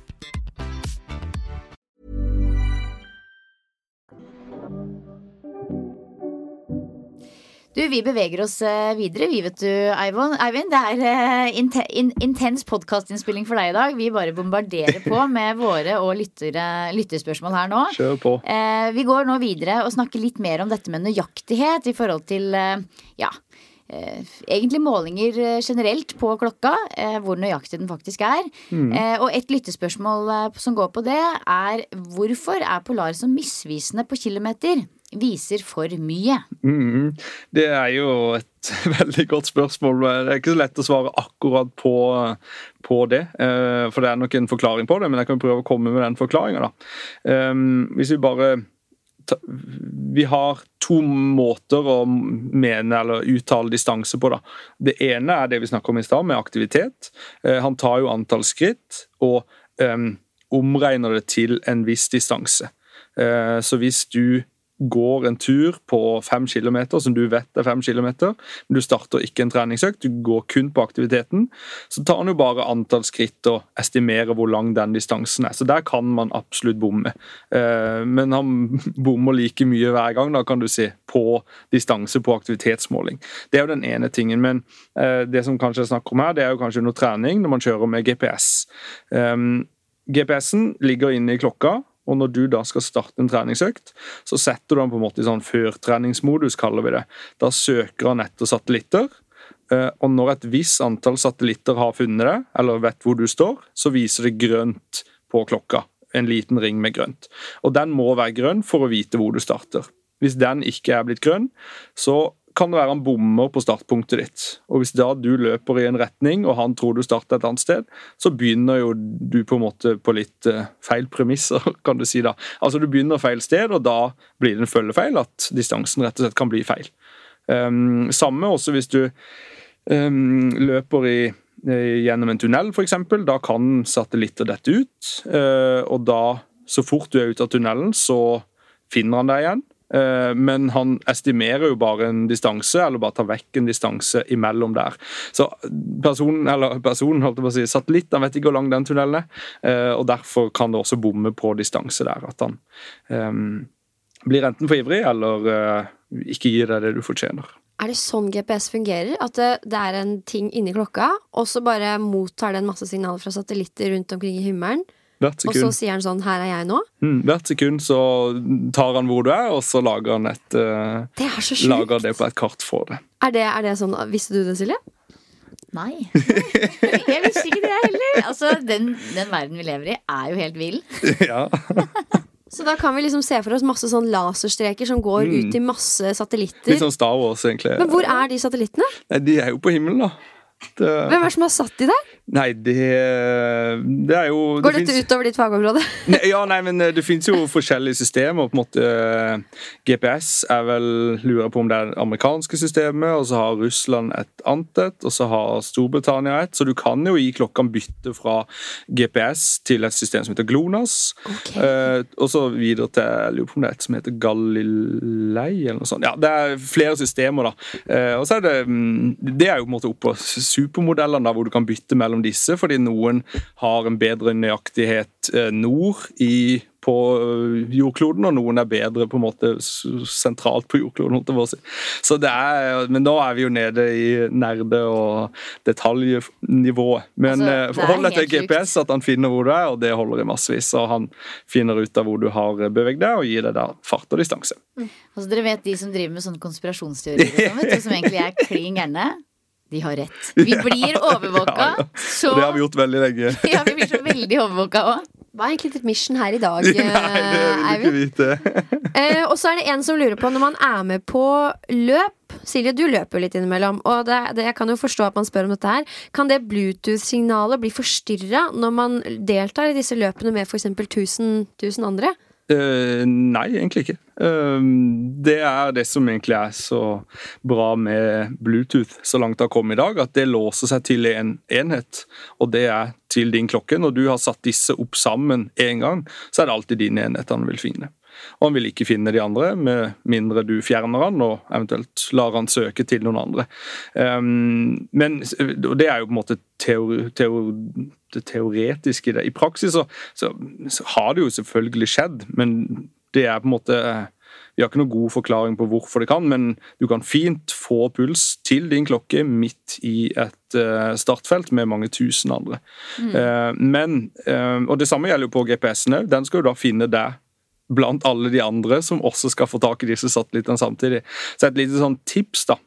Du, vi beveger oss eh, videre, vi, vet du, Eivind. Det er eh, inte, in, intens podkastinnspilling for deg i dag. Vi bare bombarderer på med våre og lyttere, lytterspørsmål her nå. Kjør på. Eh, vi går nå videre og snakker litt mer om dette med nøyaktighet i forhold til ja, egentlig målinger generelt på klokka, hvor nøyaktig den faktisk er. Mm. og et lyttespørsmål som går på det, er hvorfor er Polar så misvisende på kilometer? Viser for mye. Mm, Det er jo et veldig godt spørsmål. Det er ikke så lett å svare akkurat på, på det. eh, For det er nok en forklaring på det, men jeg kan prøve å komme med den forklaringa. Hvis vi bare Vi har to måter å mene eller uttale distanse på. da. Det ene er det vi snakka om i stad, med aktivitet. Eh, Han tar jo antall skritt og em, omregner det til en viss distanse. Eh, Så hvis du går en tur på fem kilometer, som du vet er fem kilometer, men du starter ikke en treningsøkt, du går kun på aktiviteten, så tar han jo bare antall skritt og estimerer hvor lang den distansen er. Så der kan man absolutt bomme. Eh, Men han bommer like mye hver gang, da kan du si, på distanse på aktivitetsmåling. Det er jo den ene tingen, men eh, det som kanskje jeg snakker om her, det er jo kanskje under trening, når man kjører med GPS. Um, GPS-en ligger inne i klokka, og når du da skal starte en treningsøkt, så setter du den på en måte i sånn førtreningsmodus, kaller vi det. Da søker han etter satellitter, eh, og når et visst antall satellitter har funnet det, eller vet hvor du står, så viser det grønt på klokka. En liten ring med grønt. Og den må være grønn for å vite hvor du starter. Hvis den ikke er blitt grønn, så kan det være han bommer på startpunktet ditt. Og Hvis da du løper i en retning, og han tror du starter et annet sted, så begynner jo du på en måte på litt eh, feil premisser, kan du si da. Altså Du begynner feil sted, og da blir det en følgefeil, at distansen rett og slett kan bli feil. Um, samme også hvis du um, løper i, eh, gjennom en tunnel, f.eks. Da kan satellitter dette ut, eh, og da, så fort du er ute av tunnelen, så finner han deg igjen. Eh, Men han estimerer jo bare en distanse, eller bare tar vekk en distanse imellom der. Så personen, eller personen, holdt jeg på å si, satellitten vet ikke hvor lang den tunnelen er, eh, og derfor kan det også bomme på distanse der. At han um, blir enten for ivrig, eller uh, ikke gir deg det du fortjener. Er det sånn GPS fungerer? At det, det er en ting inni klokka, og så bare mottar den masse signaler fra satellitter rundt omkring i himmelen? Hvert Og så sier han sånn 'her er jeg nå'? mm, hvert sekund så tar han hvor du er, og så lager han et uh, Det er så sjukt! Lager det på et kart for det. Er det, er det sånn, Visste du det, Silje? Nei. Jeg visste ikke det heller. Altså, den, den verden vi lever i, er jo helt vill. ja. Så da kan vi liksom se for oss masse sånn laserstreker som går Mm. ut i masse satellitter. Litt sånn Star Wars, egentlig. Men hvor er de satellittene? Nei, de er jo på himmelen, da. Det, Hvem er det som har satt de der? Nei, det, det er jo Går det dette finnes- utover ditt fagområde? Nei, Ja, nei, men eh, Det finnes jo forskjellige systemer. på en måte eh, GPS er vel lurer på om det er det amerikanske systemet, og så har Russland et annet et, og så har Storbritannia et. Så du kan jo i klokkene bytte fra GPS til et system som heter GLONASS. okay. uh, og så videre til jeg lurer på om det er et som heter Galilei, eller noe sånt. Ja, Det er flere systemer, da. Uh, og så er det mm, Det er jo på en måte oppå supermodellene, da, hvor du kan bytte mellom disse, fordi noen har en bedre nøyaktighet eh, nord i på jordkloden, og noen er bedre på en måte sentralt på jordkloden. Så det er, Men nå er vi jo nede i nerde- og detaljnivået. Men Altså, eh, forhold deg til. GPS, at han finner hvor du er, og det holder i massevis. Og han finner ut av hvor du har beveget deg, og gir deg da fart og distanse. Altså, dere vet de som driver med sånne konspirasjonsteorier sånn, som egentlig er klin gærne? De har rett. Vi blir overvåka. Ja, ja. Så det har vi gjort veldig lenge. ja, vi blir så veldig overvåka òg. Hva er egentlig ditt mission her i dag, Nei, det vil eh, ikke vite. Eh, og så er det en som lurer på, når man er med på løp Silje, du løper jo litt innimellom, og det, det, jeg kan jo forstå at man spør om dette her. Kan det Bluetooth-signalet bli forstyrra når man deltar i disse løpene med f.eks. 1000, 1000 andre? Eh, nei, egentlig ikke. Ehm, Det er det som egentlig er så bra med Bluetooth så langt det har kommet i dag, at det låser seg til en enhet, og det er til din klokke. Når du har satt disse opp sammen én gang, så er det alltid din enhet han vil finne. Og han vil ikke finne de andre, med mindre du fjerner han og eventuelt lar han søke til noen andre. Um, men og det er jo på en måte teori, teori, det teoretiske i det. I praksis så, så, så har det jo selvfølgelig skjedd, men det er på en måte Vi har ikke noen god forklaring på hvorfor det kan, men du kan fint få puls til din klokke midt i et eh, startfelt med mange tusen andre. Mm. men, eh, Og det samme gjelder jo på GPS-en òg. Den skal jo da finne deg blant alle de andre som også skal få tak i disse satellittene samtidig. Så et lite sånn tips da,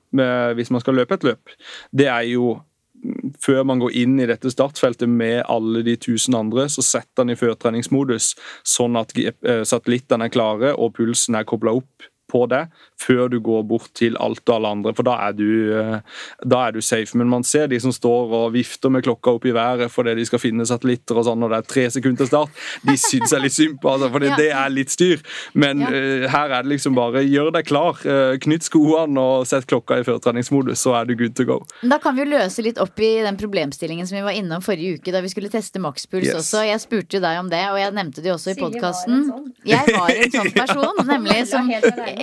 hvis man skal løpe et løp, det er jo mm, før man går inn i dette startfeltet med alle de tusen andre, så setter han i førtreningsmodus, sånn at eh, satellittene er klare og pulsen er kobla opp på det, før du går bort til alt og alle andre, for da er du, eh, da er du safe. Men man ser de som står og vifter med klokka opp i været fordi de skal finne satellitter og sånn, og det er tre sekunder til start. De syns jeg litt synd på, altså, for Ja. det er litt styr. Men Ja. eh, her er det liksom bare gjør deg klar, eh, knytt skoene og sett klokka i førtreningsmodus, så er du good to go. Da kan vi jo løse litt opp i den problemstillingen som vi var innom forrige uke, da vi skulle teste makspuls Yes. også. Jeg spurte jo deg om det, og jeg nevnte det jo også i podkasten. sånn. Jeg var en sånn person, nemlig som.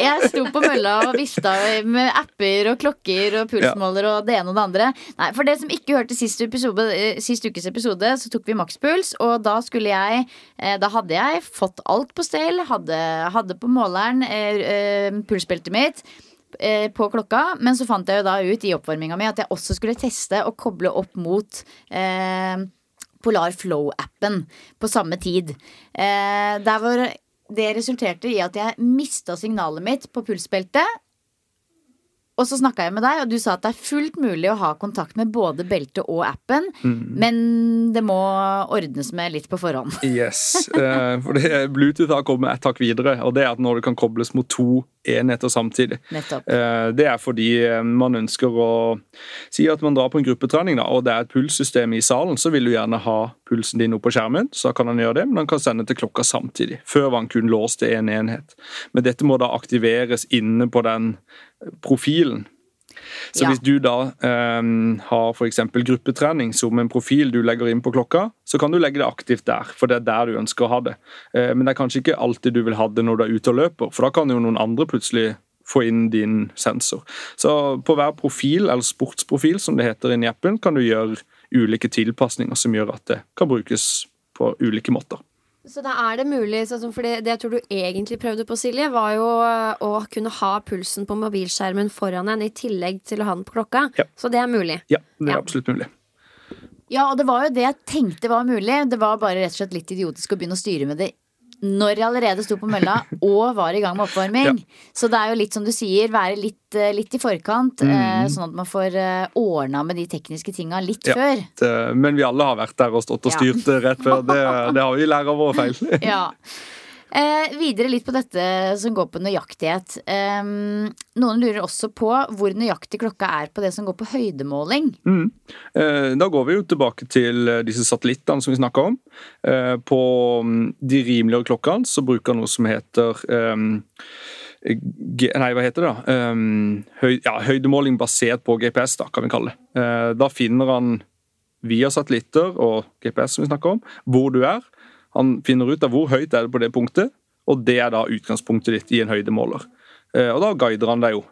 Jeg sto på mølla og vifta med apper og klokker og pulsmåler og det ene og det andre. Nei, For det som ikke hørte sist, episode, eh, sist ukes episode, så tok vi makspuls, og da skulle jeg eh, Da hadde jeg fått alt på stell, hadde, hadde på måleren eh, pulsbeltet mitt på klokka, men så fant jeg jo da ut i oppvarminga mi at jeg også skulle teste og koble opp mot eh, Polar Flow-appen på samme tid. Eh, der hvor det resulterte i at jeg mista signalet mitt på pulsbeltet. Og så snakka jeg med deg, og du sa at det er fullt mulig å ha kontakt med både beltet og appen, men det må ordnes med litt på forhånd. Yes, eh, for det, Bluetooth har kommet et hakk videre, og det er at når det kan kobles mot to enheter samtidig. Eh, Det er fordi eh, man ønsker å si at man drar på en gruppetrening, da, og det er et pulssystem i salen, så vil du gjerne ha pulsen din opp på skjermen, så kan han gjøre det, men han kan sende til klokka samtidig. Før var han kun låst til én en enhet. Men dette må da aktiveres inne på den profilen. Så Ja. hvis du da um, har f.eks. gruppetrening som en profil du legger inn på klokka, så kan du legge det aktivt der, for det er der du ønsker å ha det. Uh, men det er kanskje ikke alltid du vil ha det når du er ute og løper, for da kan jo noen andre plutselig få inn din sensor. Så på hver profil, eller sportsprofil som det heter inni appen, kan du gjøre ulike tilpasninger som gjør at det kan brukes på ulike måter. Så da er det mulig, sånn for det, det jeg tror du egentlig prøvde på, Silje, var jo å kunne ha pulsen på mobilskjermen foran en i tillegg til å ha den på klokka. Ja. Så det er mulig. Ja, det er Ja. absolutt mulig. Ja, og det var jo det jeg tenkte var mulig. Det var bare rett og slett litt idiotisk å begynne å styre med det når jeg allerede sto på mølla og var i gang med oppvarming. Så det er jo litt som du sier, være litt, eh, litt i forkant. eh, Sånn at man får eh, ordna med de tekniske tinga litt Ja. før. Men vi alle har vært der og stått og styrt rett før. Det, det har vi lært av våre feil. Ja. Eh, videre litt på dette som går på nøyaktighet. Eh, noen lurer også på hvor nøyaktig klokka er på det som går på høydemåling. Mm. Eh, Da går vi jo tilbake til eh, disse satellittene som vi snakka om. Eh, På mm, de rimeligere klokkene så bruker noe som heter Nei, hva heter det? da? Høy ja, høydemåling basert på GPS, da, kan vi kalle det. Eh, Da finner han via satellitter og GPS som vi snakker om, hvor du er. Han finner ut av hvor høyt er det på det punktet, og det er da utgangspunktet ditt i en høydemåler. Eh, Og da guider han deg jo.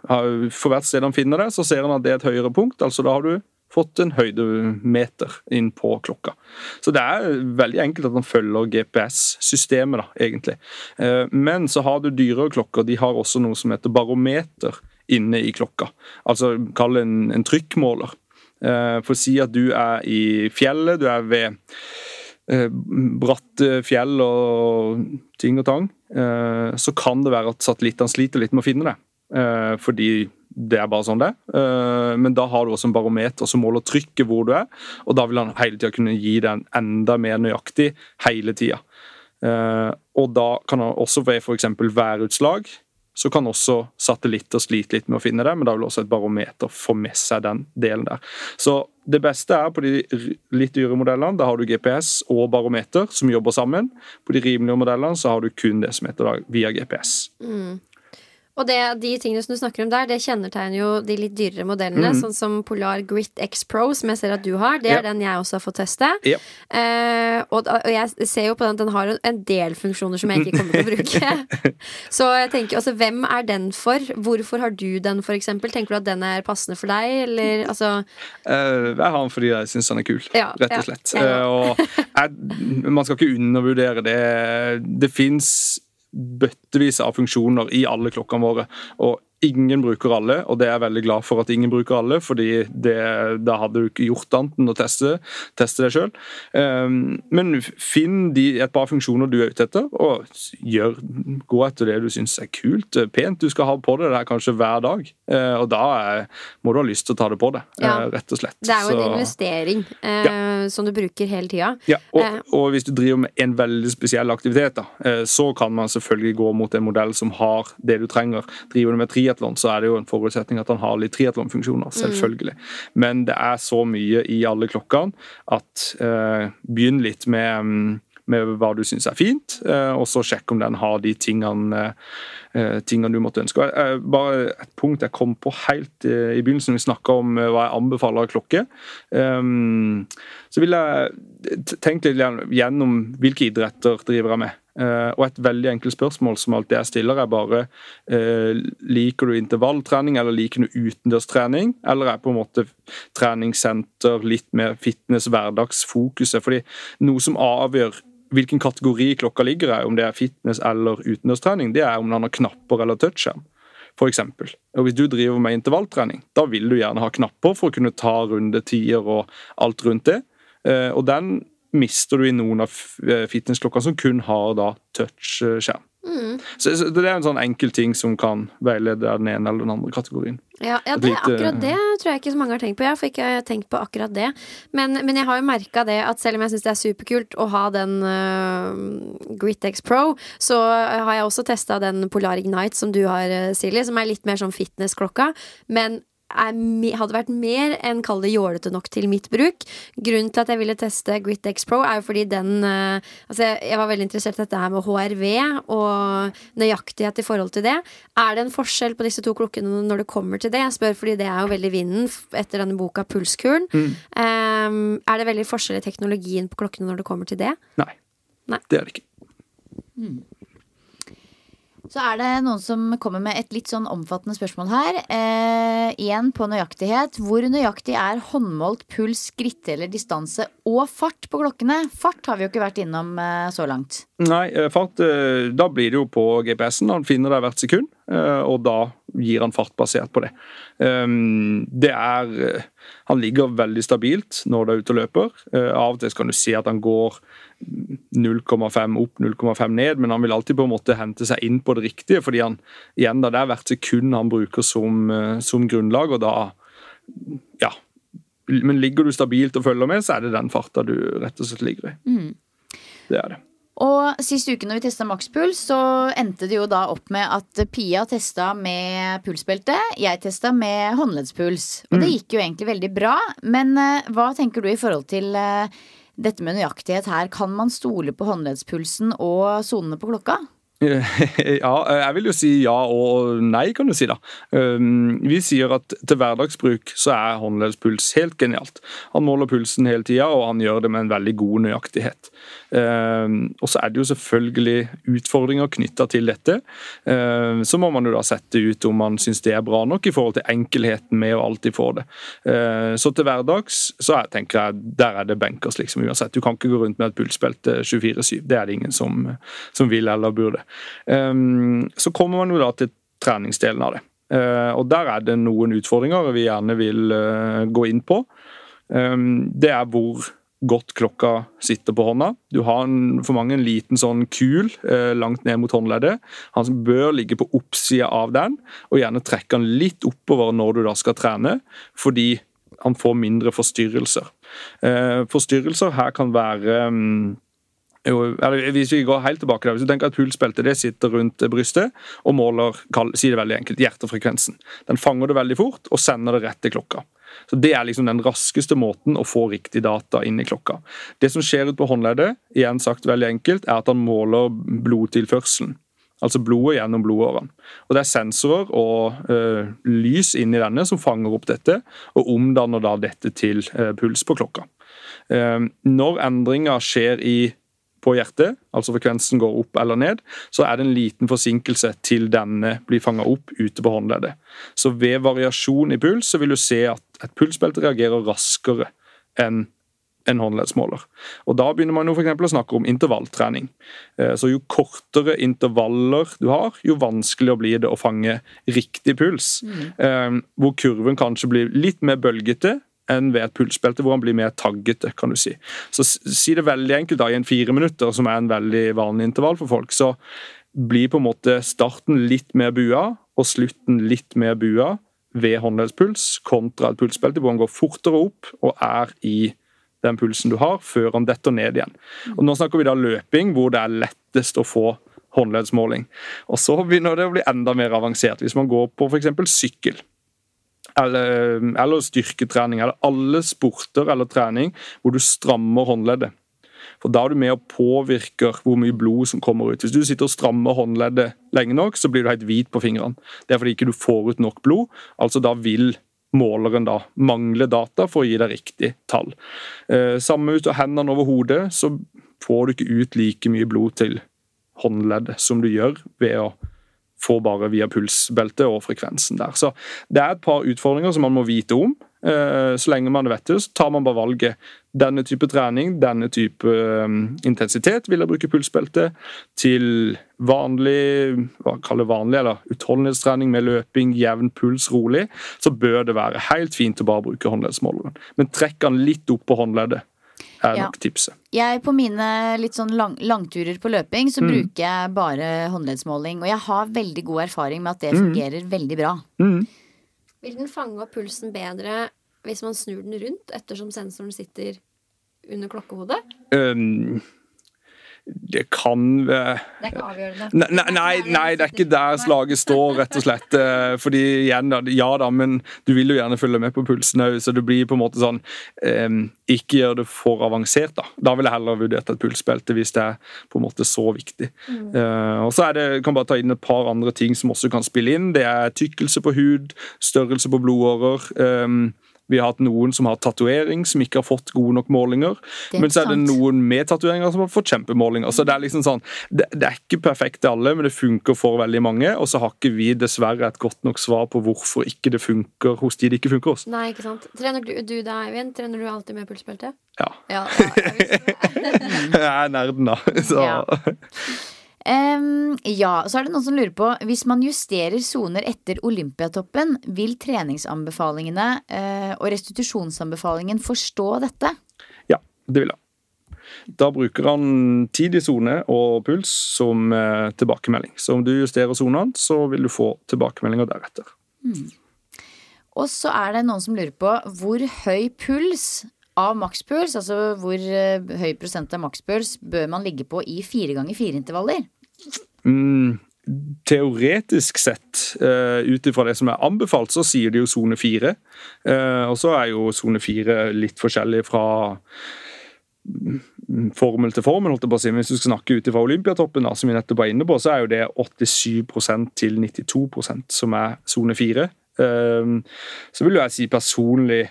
For hvert sted han finner det, så ser han at det er et høyere punkt. altså Da har du fått en høydemeter inn på klokka. Så det er veldig enkelt at han følger GPS-systemet, da, egentlig. Eh, Men så har du dyrere klokker. De har også noe som heter barometer inne i klokka. Altså kall det en, en trykkmåler. Eh, For å si at du er i fjellet, du er ved eh, bratte fjell og ting og tang, eh, så kan det være at satellittene sliter litt med å finne det. Eh, fordi det er bare sånn det. Eh, Men da har du også en barometer som måler trykket hvor du er, og da vil han hele tida kunne gi deg en enda mer nøyaktig hele tida. Eh, Og da kan han også ved f.eks. værutslag så kan også satellitter slite litt med å finne det, men da vil også et barometer få med seg den delen der. Så Det beste er på de litt dyre modellene. Da har du GPS og barometer som jobber sammen. På de rimelige modellene så har du kun det som heter via GPS. Og det, de tingene som du snakker om der, det kjennetegner jo de litt dyrere modellene. Sånn som Polar Grit X Pro, som jeg ser at du har. Det er Ja. den jeg også har fått teste. Ja. Eh, og, og jeg ser jo på den at den har en del funksjoner som jeg ikke kommer til å bruke. Så jeg tenker, altså, hvem er den for? Hvorfor har du den, for eksempel? Tenker du at den er passende for deg, eller altså uh, jeg har den fordi jeg syns den er kul, Ja, rett og slett. Eh, og jeg, man skal ikke undervurdere det. Det fins bøttevis av funksjoner i alle klokkene våre. og Ingen bruker alle, og det er jeg veldig glad for at ingen bruker alle, fordi det, da hadde du ikke gjort annet enn å teste, teste det sjøl. men finn de, et par funksjoner du er ute etter, og gjør, gå etter det du syns er kult, eh, pent. Du skal ha på det her kanskje hver dag, uh, og da er, må du ha lyst til å ta det på det, ja. uh, rett og slett. Det er jo en investering investering ja. som du bruker hele tida. ja, og, Eh. og hvis du driver med en veldig spesiell aktivitet, da, eh, så kan man selvfølgelig gå mot en modell som har det du trenger. Driver du med triatlon, så er det jo en forutsetning at han har litt triatlonfunksjoner, selvfølgelig. Men det er så mye i alle klokkene at eh, begynn litt med mm, med hva du syns er fint, eh, og så sjekk om den har de tingene, eh, tingene du måtte ønske. Eh, Bare et punkt jeg kom på helt i begynnelsen, vi snakka om hva jeg anbefaler av klokke. Um, så vil jeg tenke litt gjennom hvilke idretter driver jeg med. Eh, og et veldig enkelt spørsmål som alltid jeg stiller, er bare eh, liker du intervalltrening eller liker du utendørstrening, eller er på en måte treningssenter litt mer fitness, hverdagsfokuset? Fordi noe som avgjør hvilken kategori klokka ligger i, om det er fitness eller utendørstrening, det er om den har knapper eller touchskjerm. For eksempel. og Hvis du driver med intervalltrening, da vil du gjerne ha knapper for å kunne ta rundetider og alt rundt det. Eh, Og den mister du i noen av eh, fitnessklokkene som kun har da touchskjerm. Så, så det er en sånn enkel ting som kan veilede den ene eller den andre kategorien. Ja, ja det, lite- akkurat det tror jeg ikke så mange har tenkt på. Jeg får ikke tenkt på akkurat det. Men, men jeg har jo merka det at selv om jeg syns det er superkult å ha den uh, Grit-X Pro, så har jeg også testa den Polar Ignite som du har, eh, Silje, som er litt mer sånn fitnessklokka. Men me- hadde vært mer enn kall det jålete nok til mitt bruk. Grunnen til at jeg ville teste Grit-X Pro, er jo fordi den eh, Altså, jeg, var veldig interessert i dette her med HRV og nøyaktighet i forhold til det. Er det en forskjell på disse to klokkene når det kommer til det? Jeg spør fordi det er jo veldig vinden etter denne boka Pulskuren. Um, er det veldig forskjell i teknologien på klokkene når det kommer til det? Nei. Nei. Det er det ikke. Så er det noen som kommer med et litt sånn omfattende spørsmål her. Eh, igjen på nøyaktighet. Hvor nøyaktig er håndmålt puls, skritt eller distanse og fart på klokkene? Fart har vi jo ikke vært innom eh, så langt. Nei, eh, fart, eh, da blir det jo på GPS-en. Han finner deg hvert sekund, eh, og da gir han fart basert på det. Um, Det er eh, Han ligger veldig stabilt når du er ute og løper. Eh, Av og til kan du se at han går 0,5 opp, 0,5 ned, men han vil alltid på en måte hente seg inn på det riktige, fordi han igjen da, det er hvert sekund han bruker som, eh, som grunnlag, og da Ja. Men ligger du stabilt og følger med, så er det den farta du rett og slett ligger i. Det er det. Og sist uke når vi testa makspuls, så endte det jo da opp med at Pia testa med pulsbelte. Jeg testa med håndleddspuls. Og det gikk jo egentlig veldig bra. Men uh, hva tenker du i forhold til uh, dette med nøyaktighet her? Kan man stole på håndleddspulsen og sonene på klokka? Ja, jeg vil jo si ja og nei, kan du si da. Um, Vi sier at til hverdagsbruk så er håndleddspuls helt genialt. Han måler pulsen hele tida, og han gjør det med en veldig god nøyaktighet. Um, Og så er det jo selvfølgelig utfordringer knytta til dette. Um, Så må man jo da sette ut om man syns det er bra nok i forhold til enkelheten med å alltid få det. Så til hverdags så jeg tenker jeg der er det benkers, liksom uansett. Du kan ikke gå rundt med et pulsbelte 24-7. Det er det ingen som, som vil eller burde. Um, så kommer man jo da til treningsdelen av det. Uh, og der er det noen utfordringer vi gjerne vil uh, gå inn på. Um, det er hvor godt klokka sitter på hånda. Du har en, for mange en liten sånn kul uh, langt ned mot håndleddet. Han bør ligge på oppsida av den, og gjerne trekke den litt oppover når du da skal trene, fordi han får mindre forstyrrelser. Uh, forstyrrelser her kan være um, jo, hvis vi går helt tilbake der, hvis du tenker at Pulsbeltet det sitter rundt brystet og måler si det veldig enkelt, hjertefrekvensen. Den fanger det veldig fort og sender det rett til klokka. Så Det er liksom den raskeste måten å få riktig data inn i klokka. Det som skjer ute på håndleddet, igjen sagt veldig enkelt, er at han måler blodtilførselen. Altså blodet gjennom blodårene. Og Det er sensorer og ø, lys inni denne som fanger opp dette, og omdanner da dette til ø, puls på klokka. Eh, når endringer skjer i på hjertet, altså frekvensen går opp eller ned, så er det en liten forsinkelse til denne blir fanga opp ute på håndleddet. Så ved variasjon i puls så vil du se at et pulsbelte reagerer raskere enn en håndleddsmåler. Og Da begynner man jo for å snakke om intervalltrening. Eh, så Jo kortere intervaller du har, jo vanskeligere blir det å fange riktig puls. Mm. Hvor kurven kanskje blir litt mer bølgete, enn ved et pulsbelte, hvor han blir mer taggete. kan du si. Så si det veldig enkelt, da, i en fire minutter, som er en veldig vanlig intervall for folk, så blir på en måte starten litt mer bua og slutten litt mer bua ved håndleddspuls kontra et pulsbelte hvor han går fortere opp og er i den pulsen du har, før han detter ned igjen. Og Nå snakker vi da løping, hvor det er lettest å få håndleddsmåling. Og Så begynner det å bli enda mer avansert hvis man går på f.eks. sykkel eller, eller styrketrening, eller alle sporter eller trening hvor du strammer håndleddet. For Da er du med og påvirker hvor mye blod som kommer ut. Hvis du sitter og strammer håndleddet lenge nok, så blir du helt hvit på fingrene. Det er fordi ikke du får ut nok blod. altså Da vil måleren da mangle data for å gi deg riktig tall. Eh, samme ut av hendene over hodet, så får du ikke ut like mye blod til håndleddet som du gjør ved å får bare via pulsbeltet og frekvensen der. Så det er et par utfordringer som man må vite om. Eh, så lenge man vet det, så tar man bare valget. Denne type trening, denne type um, intensitet vil jeg bruke pulsbelte. Til vanlig hva kaller vanlig, eller utholdenhetstrening med løping, jevn puls, rolig, så bør det være helt fint å bare bruke håndleddsmåleren. Men trekk den litt opp på håndleddet er ja. nok tipset. Jeg På mine litt sånn lang, langturer på løping så mm. bruker jeg bare håndleddsmåling. Og jeg har veldig god erfaring med at det mm. fungerer mm. veldig bra. Mm. Vil den fange opp pulsen bedre hvis man snur den rundt, ettersom sensoren sitter under klokkehodet? Um, det kan være Det er ikke avgjørende? Nei, nei, nei, det er ikke der slaget står, rett og slett. Eh, fordi igjen, ja da, men du vil jo gjerne følge med på pulsen òg, så det blir på en måte sånn um, Ikke gjør det for avansert, da. Da vil jeg heller vurdert et pulsbelte hvis det er på en måte så viktig. Mm. Uh, og så er det, kan bare ta inn et par andre ting som også kan spille inn. Det er tykkelse på hud, størrelse på blodårer. Um, vi har hatt noen som har tatovering, som ikke har fått gode nok målinger. Men så er det noen med tatoveringer som har fått kjempemålinger. Så Det er liksom sånn, det, det, er ikke perfekt til alle, men det funker for veldig mange. Og så har ikke vi dessverre et godt nok svar på hvorfor ikke det funker hos de det ikke funker hos. Nei, ikke sant. Trener du, du da, Eivind? Trener du alltid med pulsbelte? Ja. ja, ja jeg, jeg er nerden, da. Så. Ja. Um, ja, så er det noen som lurer på Hvis man justerer soner etter Olympiatoppen, vil treningsanbefalingene uh, og restitusjonsanbefalingen forstå dette? Ja, det vil han. Da bruker han tid i sone og puls som uh, tilbakemelding. Så om du justerer sonene, så vil du få tilbakemeldinger deretter. Mm. Og så er det noen som lurer på hvor høy puls av makspuls, altså hvor uh, høy prosent av makspuls, bør man ligge på i fire ganger fire-intervaller? Mm, teoretisk sett, uh, ut ifra det som er anbefalt, så sier de jo sone fire. Uh, og så er jo sone fire litt forskjellig fra formel til formel. holdt jeg på å si. Hvis du skal snakke ut ifra Olympiatoppen, da, som vi nettopp var inne på, så er jo det 87% til 92% som er sone fire. Så vil jeg si personlig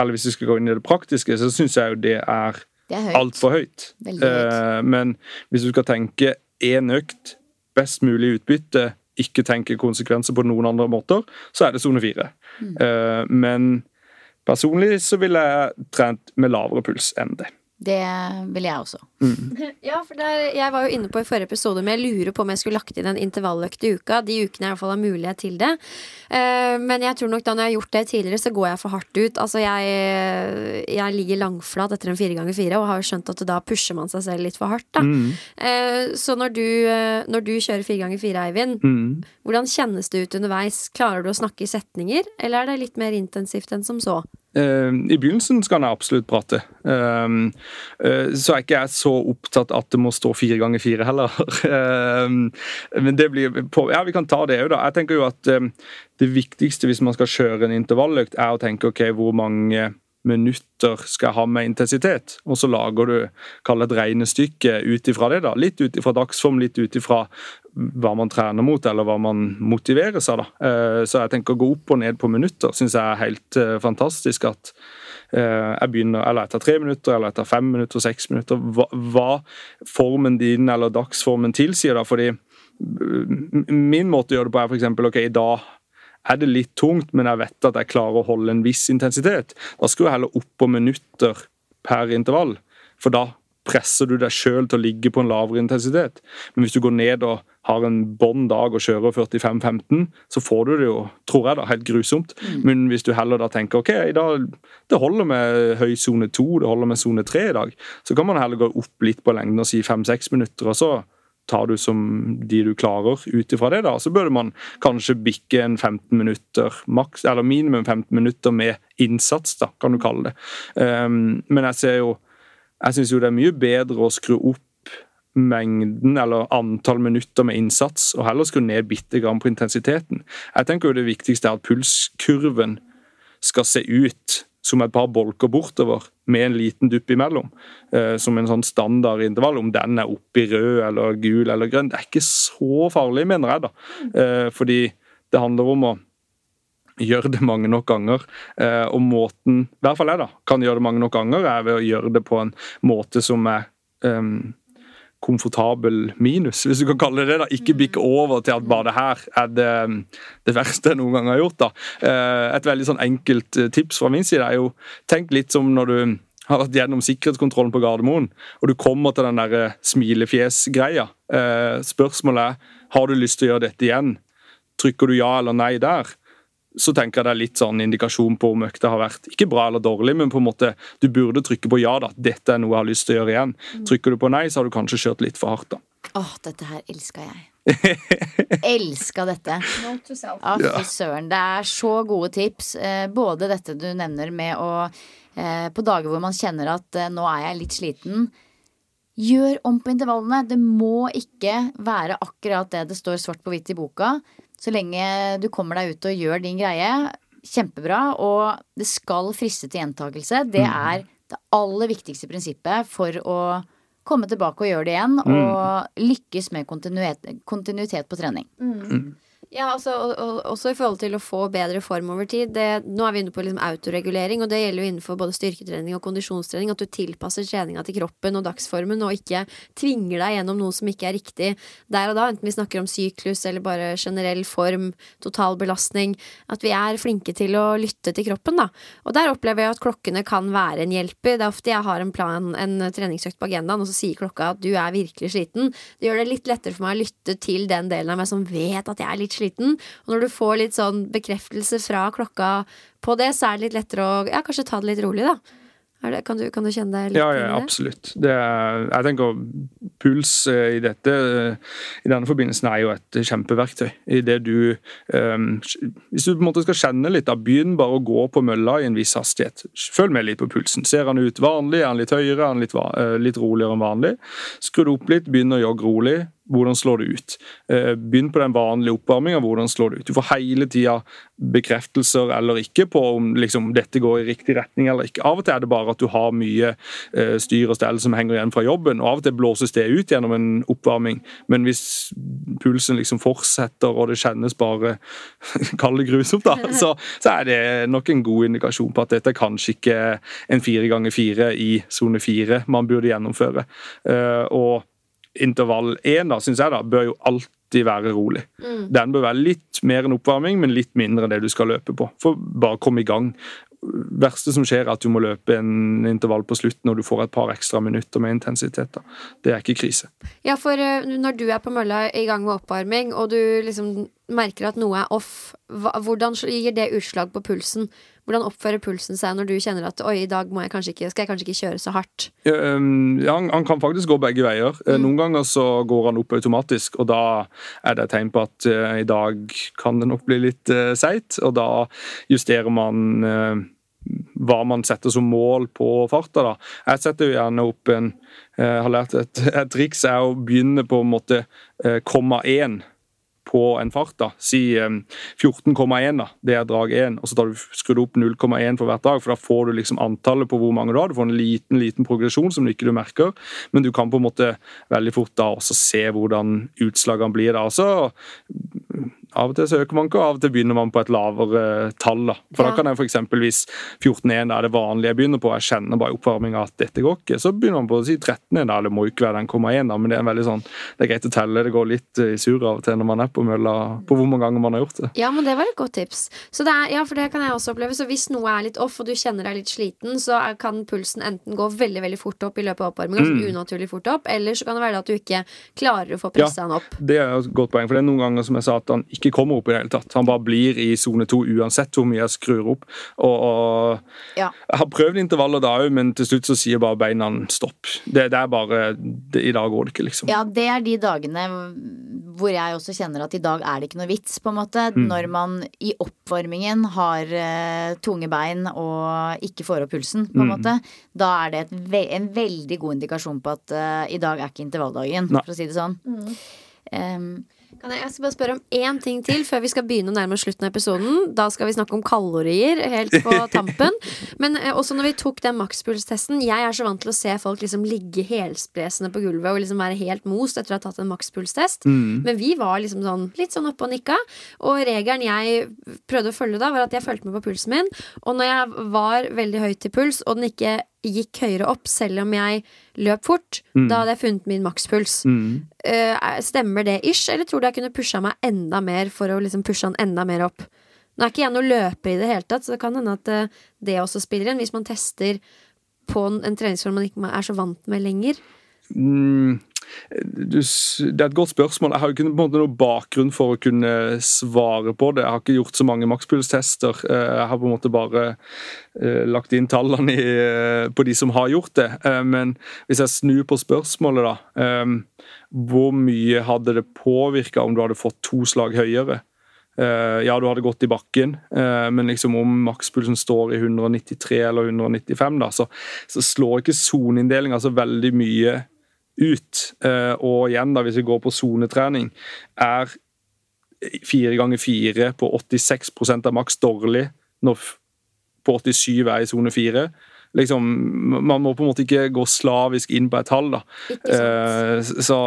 eller hvis vi skal gå inn i det praktiske, så syns jeg jo det er, er altfor høyt. høyt. Uh, men hvis du skal tenke én økt, best mulig utbytte, ikke tenke konsekvenser på noen andre måter, så er det sone fire. Mm. Uh, men personlig så ville jeg trent med lavere puls enn det. Det vil jeg også. Mm. Ja, for der, jeg var jo inne på i forrige episode, men jeg lurer på om jeg skulle lagt inn en intervalløkt i uka. De ukene jeg i hvert fall har mulighet til det. Uh, men jeg tror nok da når jeg har gjort det tidligere, så går jeg for hardt ut. Altså jeg, jeg ligger langflat etter en fire ganger fire, og har jo skjønt at da pusher man seg selv litt for hardt. da. Mm. Uh, så når du, uh, når du, kjører fire ganger fire, Eivind, mm. hvordan kjennes det ut underveis? Klarer du å snakke i setninger, eller er det litt mer intensivt enn som så? Eh, I begynnelsen skal han absolutt prate. Um, uh, så er ikke jeg så opptatt at det må stå fire ganger fire heller. um, men det blir på, Ja, vi kan ta det òg, da. Jeg tenker jo at det viktigste hvis man skal kjøre en intervalløkt, er å tenke ok, hvor mange minutter skal jeg ha med intensitet, og så lager du kall et regnestykke ut ifra det. da, Litt ut ifra dagsform, litt ut ifra hva man trener mot, eller hva man motiveres av. da. Eh, så jeg tenker å gå opp og ned på minutter syns jeg er helt eh, fantastisk. at eh, jeg begynner eller etter tre minutter, eller etter fem minutter, seks minutter. Hva, hva formen din eller dagsformen tilsier. da, fordi Min måte å gjøre det på er f.eks. ok, i dag er det litt tungt, men jeg vet at jeg klarer å holde en viss intensitet. Da skal jeg heller opp på minutter per intervall, for da presser du deg sjøl til å ligge på en lavere intensitet. Men hvis du går ned og har en bånn dag og kjører 45-15, så får du det jo, tror jeg, da, helt grusomt. Mm. Men hvis du heller da tenker ok, da, det holder med høy sone 2, det holder med sone 3 i dag, så kan man heller gå opp litt på lengden og si 5-6 minutter, og så tar du som de du klarer ut ifra det. da, Så burde man kanskje bikke en 15 minutter, maks, eller minimum 15 minutter med innsats, da, kan du kalle det. Um, men jeg ser jo jeg syns jo det er mye bedre å skru opp mengden eller antall minutter med innsats, og heller skru ned bitte grann på intensiteten. Jeg tenker jo det viktigste er at pulskurven skal se ut som et par bolker bortover, med en liten dupp imellom. Eh, som en sånn standardintervall. Om den er oppe i rød eller gul eller grønn, det er ikke så farlig, mener jeg. da. Eh, fordi det handler om å gjøre det mange nok ganger. Eh, og måten, i hvert fall jeg da, kan gjøre det mange nok ganger, er ved å gjøre det på en måte som er um, komfortabel minus, hvis du kan kalle det det. da, Ikke bikke over til at bare det her er det, det verste jeg noen gang har gjort. da. Eh, et veldig sånn enkelt eh, tips fra min side er jo tenk litt som når du har vært gjennom sikkerhetskontrollen på Gardermoen, og du kommer til den der smilefjes-greia. Spørsmålet er har du lyst til å gjøre dette igjen. Trykker du ja eller nei der? Så tenker jeg det er litt sånn indikasjon på om økta har vært ikke bra eller dårlig, men på en måte du burde trykke på ja. da, Dette er noe jeg har lyst til å gjøre igjen. Mm. Trykker du på nei, så har du kanskje kjørt litt for hardt. da. Åh, dette her elska jeg. elska dette. Note to. Ah, fy søren. Det er så gode tips. Eh, både dette du nevner med å eh, På dager hvor man kjenner at eh, nå er jeg litt sliten. Gjør om på intervallene. Det må ikke være akkurat det det står svart på hvitt i boka. Så lenge du kommer deg ut og gjør din greie, kjempebra. Og det skal friste til gjentakelse. Det mm. er det aller viktigste prinsippet for å komme tilbake og gjøre det igjen. Mm. Og lykkes med kontinuitet, kontinuitet på trening. Mm. Ja, altså, og, også i forhold til å få bedre form over tid. Det, nå er vi inne på liksom autoregulering, og det gjelder jo innenfor både styrketrening og kondisjonstrening. At du tilpasser treninga til kroppen og dagsformen, og ikke tvinger deg gjennom noe som ikke er riktig der og da. Enten vi snakker om syklus eller bare generell form, total belastning. At vi er flinke til å lytte til kroppen, da. Og der opplever jeg at klokkene kan være en hjelper. Det er ofte jeg har en plan, en treningsøkt på agendaen, og så sier klokka at du er virkelig sliten. Det gjør det litt lettere for meg å lytte til den delen av meg som vet at jeg er litt sliten sliten. Og når du får litt sånn bekreftelse fra klokka på det, så er det litt lettere å ja, kanskje ta det litt rolig, da. Det, kan, du, kan, du, kjenne deg litt ja, ja, absolutt. Er, jeg tenker puls eh, i dette i denne forbindelsen er jo et kjempeverktøy. I det du um, Hvis du på en måte skal kjenne litt, da begynn bare å gå på mølla i en viss hastighet. Følg med litt på pulsen. Ser han ut vanlig? Er han litt høyere? Er han litt, uh, litt roligere enn vanlig? Skru det opp litt, begynn å jogge rolig hvordan slår det ut? Eh, begynn på den vanlige oppvarminga. Hvordan slår det ut? Du får hele tida bekreftelser eller ikke på om liksom, dette går i riktig retning eller ikke. Av og til er det bare at du har mye eh, styr og stell som henger igjen fra jobben, og av og til blåses det ut gjennom en oppvarming. Men hvis pulsen liksom fortsetter og det kjennes bare kall det grusomt, da, så, så, er det nok en god indikasjon på at dette er kanskje ikke en fire ganger fire i sone fire man burde gjennomføre. Uh, og intervall én, syns jeg, da, bør jo alltid være rolig. Mm. Den bør være litt mer enn oppvarming, men litt mindre enn det du skal løpe på. For bare komme i gang. verste som skjer, er at du må løpe en intervall på slutten, og du får et par ekstra minutter med intensitet. Da. Det er ikke krise. Ja, for uh, når du er på mølla i gang med oppvarming, og du liksom merker at noe er off, hvordan gir det utslag på pulsen? Hvordan oppfører pulsen seg når du kjenner at oi, i dag må jeg kanskje ikke, skal jeg kanskje ikke kjøre så hardt? Ja, han, han, kan faktisk gå begge veier. Eh, mm. Noen ganger så går han opp automatisk, og da er det et tegn på at uh, i dag kan det nok bli litt uh, seigt, og da justerer man uh, hva man setter som mål på farta. da. Jeg setter jo gjerne opp en Jeg har lært et, et triks er å begynne på en måte komma én på en fart. da. Si eh, 14,1, da. Det er drag 1. Og så tar du skrudd opp 0,1 for hvert dag, for da får du liksom antallet på hvor mange du har. Du får en liten liten progresjon som du ikke merker, men du kan på en måte veldig fort da også se hvordan utslagene blir. da. Så av og til så øker man ikke, og av og til begynner man på et lavere tall. da. For Ja. da kan jeg f.eks. hvis 14,1 er det vanlige jeg begynner på, jeg kjenner bare i oppvarminga at dette går ikke, så begynner man på å si 13,1, da. Det må ikke være den 0,1, da, men det er en veldig sånn, det er greit å telle. Det går litt eh, i surr av og til når man er på mølla, på hvor mange ganger man har gjort det. Ja, men det var et godt tips. Så det er, ja, for det kan jeg også oppleve. Så hvis noe er litt off, og du kjenner deg litt sliten, så er, kan pulsen enten gå veldig veldig fort opp i løpet av oppvarminga, Mm. unaturlig fort opp, eller så kan det være at du ikke klarer å få Ja. den opp. Det er et godt poeng, for det er noen ganger som jeg sa at han ikke kommer opp i det hele tatt. Han bare blir i sone to uansett hvor mye jeg skrur opp. Og, og Ja. Jeg har prøvd intervaller da òg, men til slutt så sier bare beina stopp. Det, det er bare det, I dag går det ikke, liksom. Ja, det er de dagene hvor jeg også kjenner at i dag er det ikke noe vits, på en måte. Mm. Når man i oppvarmingen har uh, tunge bein og ikke får opp pulsen, på en Mm. måte. Da er det et ve en veldig god indikasjon på at uh, i dag er ikke intervalldagen, Nei. for å si det sånn. Em, Kan jeg, jeg skal bare spørre om én ting til før vi skal begynne å nærme oss slutten av episoden. Da skal vi snakke om kalorier helt på tampen. Men eh, også når vi tok den makspulstesten Jeg er så vant til å se folk liksom ligge helspresende på gulvet og liksom være helt most etter å ha tatt en makspulstest. Men vi var liksom sånn litt sånn oppe og nikka. Og regelen jeg prøvde å følge da, var at jeg fulgte med på pulsen min. Og når jeg var veldig høyt i puls, og den ikke gikk høyere opp selv om jeg løp fort, da hadde jeg funnet min makspuls. Mm. Uh, stemmer det ish, eller tror du jeg kunne pusha meg enda mer for å liksom pushe han enda mer opp? Nå er ikke jeg noen løper i det hele tatt, så det kan hende at eh, det også spiller inn. Hvis man tester på en, en treningsform man ikke er så vant med lenger. Mm, det er et godt spørsmål. Jeg har jo ikke på en måte noe bakgrunn for å kunne svare på det. Jeg har ikke gjort så mange makspulstester. Eh, Jeg har på en måte bare eh, lagt inn tallene eh, på de som har gjort det. Men hvis jeg snur på spørsmålet, da. Hvor mye hadde det påvirka om du hadde fått to slag høyere? Ja, du hadde gått i bakken, men liksom om makspulsen står i 193 eller 195, da, så, så slår ikke soneinndelinga så veldig mye ut. Eh, og igjen, da, hvis vi går på sonetrening, er fire ganger fire på 86% av maks dårlig når på 87 er i sone fire. Liksom, man må på en måte ikke gå slavisk inn på et tall. da. Eh, så,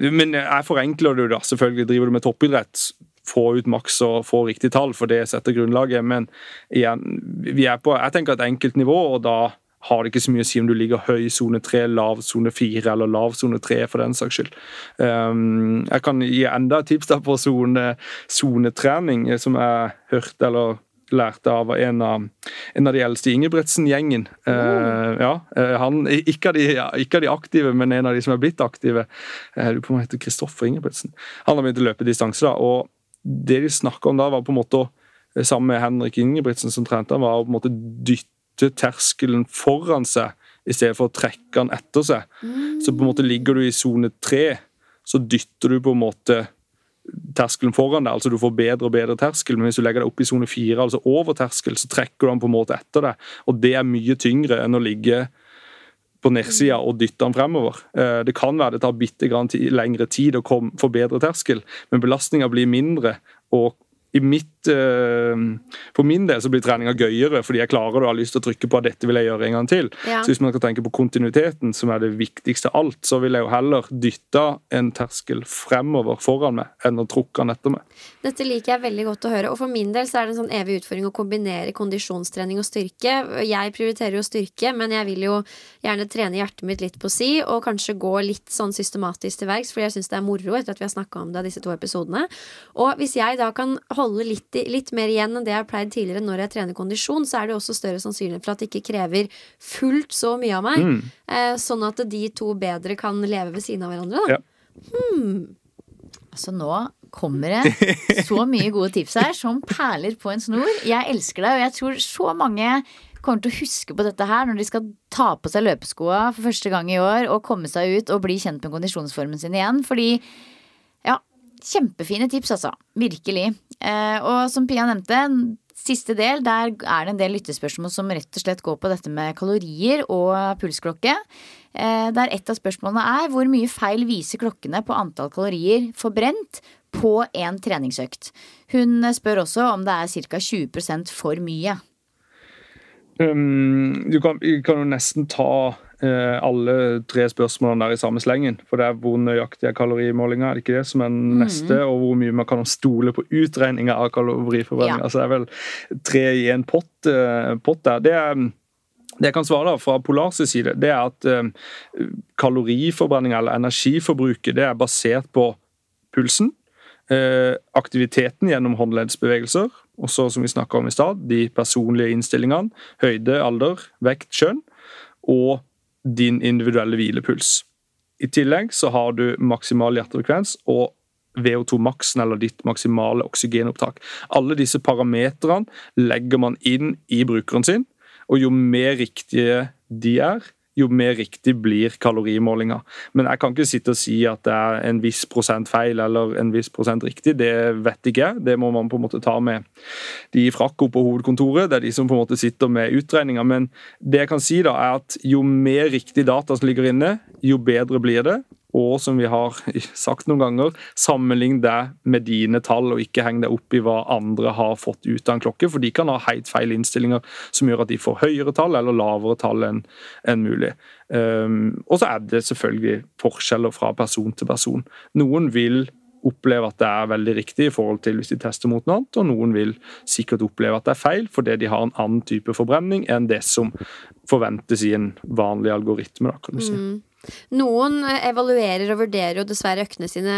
men jeg forenkler det jo da. Selvfølgelig driver du med toppidrett. Få ut maks og få riktig tall, for det setter grunnlaget. Men igjen, vi er på jeg tenker et enkelt nivå, og da har det ikke så mye å si om du ligger høy sone 3, lav sone 4 eller lav sone 3 for den saks skyld. Um, jeg kan gi enda et tips da på sone- sonetrening, som jeg hørte eller lærte av en av, en av de eldste Ingebrigtsen-gjengen. Uh, ja, eh, han, ikke, av de, ikke av de aktive, men en av de som er blitt aktive. Uh, lurer på meg heter Kristoffer Ingebrigtsen. Han har begynt å løpe distanse, da, og det de snakka om da, var på en måte eh, sammen med Henrik Ingebrigtsen som trente var å på en måte dytte terskelen foran seg i stedet for å trekke den etter seg. Så på en måte ligger du i sone tre, så dytter du på en måte terskelen foran deg, altså du får bedre og bedre terskel, men hvis du legger deg opp i sone fire, altså over terskel, så trekker du den på en måte etter deg, og det er mye tyngre enn å ligge på nedsida og dytte den fremover. Eh, Det kan være det tar bitte grann lengre tid å få bedre terskel, men belastninga blir mindre. og i mitt, For min del så blir treninga gøyere, fordi jeg klarer det og har lyst til å trykke på at dette vil jeg gjøre en gang til. Ja. Så hvis man skal tenke på kontinuiteten, som er det viktigste av alt, så vil jeg jo heller dytte en terskel fremover foran meg, enn å trukke den etter meg. Dette liker jeg veldig godt å høre. Og for min del så er det en sånn evig utfordring å kombinere kondisjonstrening og styrke. Jeg prioriterer jo styrke, men jeg vil jo gjerne trene hjertet mitt litt på si, og kanskje gå litt sånn systematisk til verks, fordi jeg syns det er moro etter at vi har snakka om det disse to episodene. Og hvis jeg da kan holde litt, i- litt mer igjen enn det jeg har pleid tidligere når jeg trener kondisjon, så er det også større sannsynlighet for at det ikke krever fullt så mye av meg, Mm. eh, sånn at de to bedre kan leve ved siden av hverandre. Da. Ja. Altså nå kommer det så mye gode tips her som perler på en snor. Jeg elsker deg, og jeg tror så mange kommer til å huske på dette her når de skal ta på seg løpeskoa for første gang i år og komme seg ut og bli kjent med kondisjonsformen sin igjen. Fordi ja, kjempefine tips, altså. Virkelig. Eh, og som Pia nevnte, siste del, der er det en del lyttespørsmål som rett og slett går på dette med kalorier og pulsklokke. Eh, der et av spørsmålene er hvor mye feil viser klokkene på antall kalorier forbrent på en treningsøkt. Hun spør også om det er ca. 20% for mye. Um, du kan, kan jo nesten ta alle tre spørsmålene der i samme slengen. For det er hvor nøyaktig er kalorimålinga, er det ikke det som er den neste? Og hvor mye man kan stole på utregninga av kaloriforbrenning. Ja. Altså det er vel tre i en pott, eh, pott der. Det det jeg kan svare da, fra Polars side, det er at eh, kaloriforbrenning eller energiforbruket det er basert på pulsen, eh, aktiviteten gjennom håndleddsbevegelser, og så som vi snakka om i stad, de personlige innstillingene, høyde, alder, vekt, kjønn, og din individuelle hvilepuls. I tillegg så har du maksimal hjertefrekvens og VO2-maksen, eller ditt maksimale oksygenopptak. Alle disse parametrene legger man inn i brukeren sin, og jo mer riktige de er, jo mer riktig blir kalorimålinga. Men jeg kan ikke sitte og si at det er en viss prosent feil eller en viss prosent riktig. Det vet ikke jeg. Det må man på en måte ta med de i frakk oppe på hovedkontoret. Det er de som på en måte sitter med utregninga. Men det jeg kan si da, er at jo mer riktig data som ligger inne, jo bedre blir det. Og som vi har sagt noen ganger, sammenlign det med dine tall, og ikke heng deg opp i hva andre har fått ut av en klokke, for de kan ha helt feil innstillinger som gjør at de får høyere tall eller lavere tall enn en mulig. Um, og så er det selvfølgelig forskjeller fra person til person. Noen vil oppleve at det er veldig riktig i forhold til hvis de tester mot noe annet, og noen vil sikkert oppleve at det er feil fordi de har en annen type forbrenning enn det som forventes i en vanlig algoritme. Da, kan du si. Noen eh, evaluerer og vurderer jo dessverre øktene sine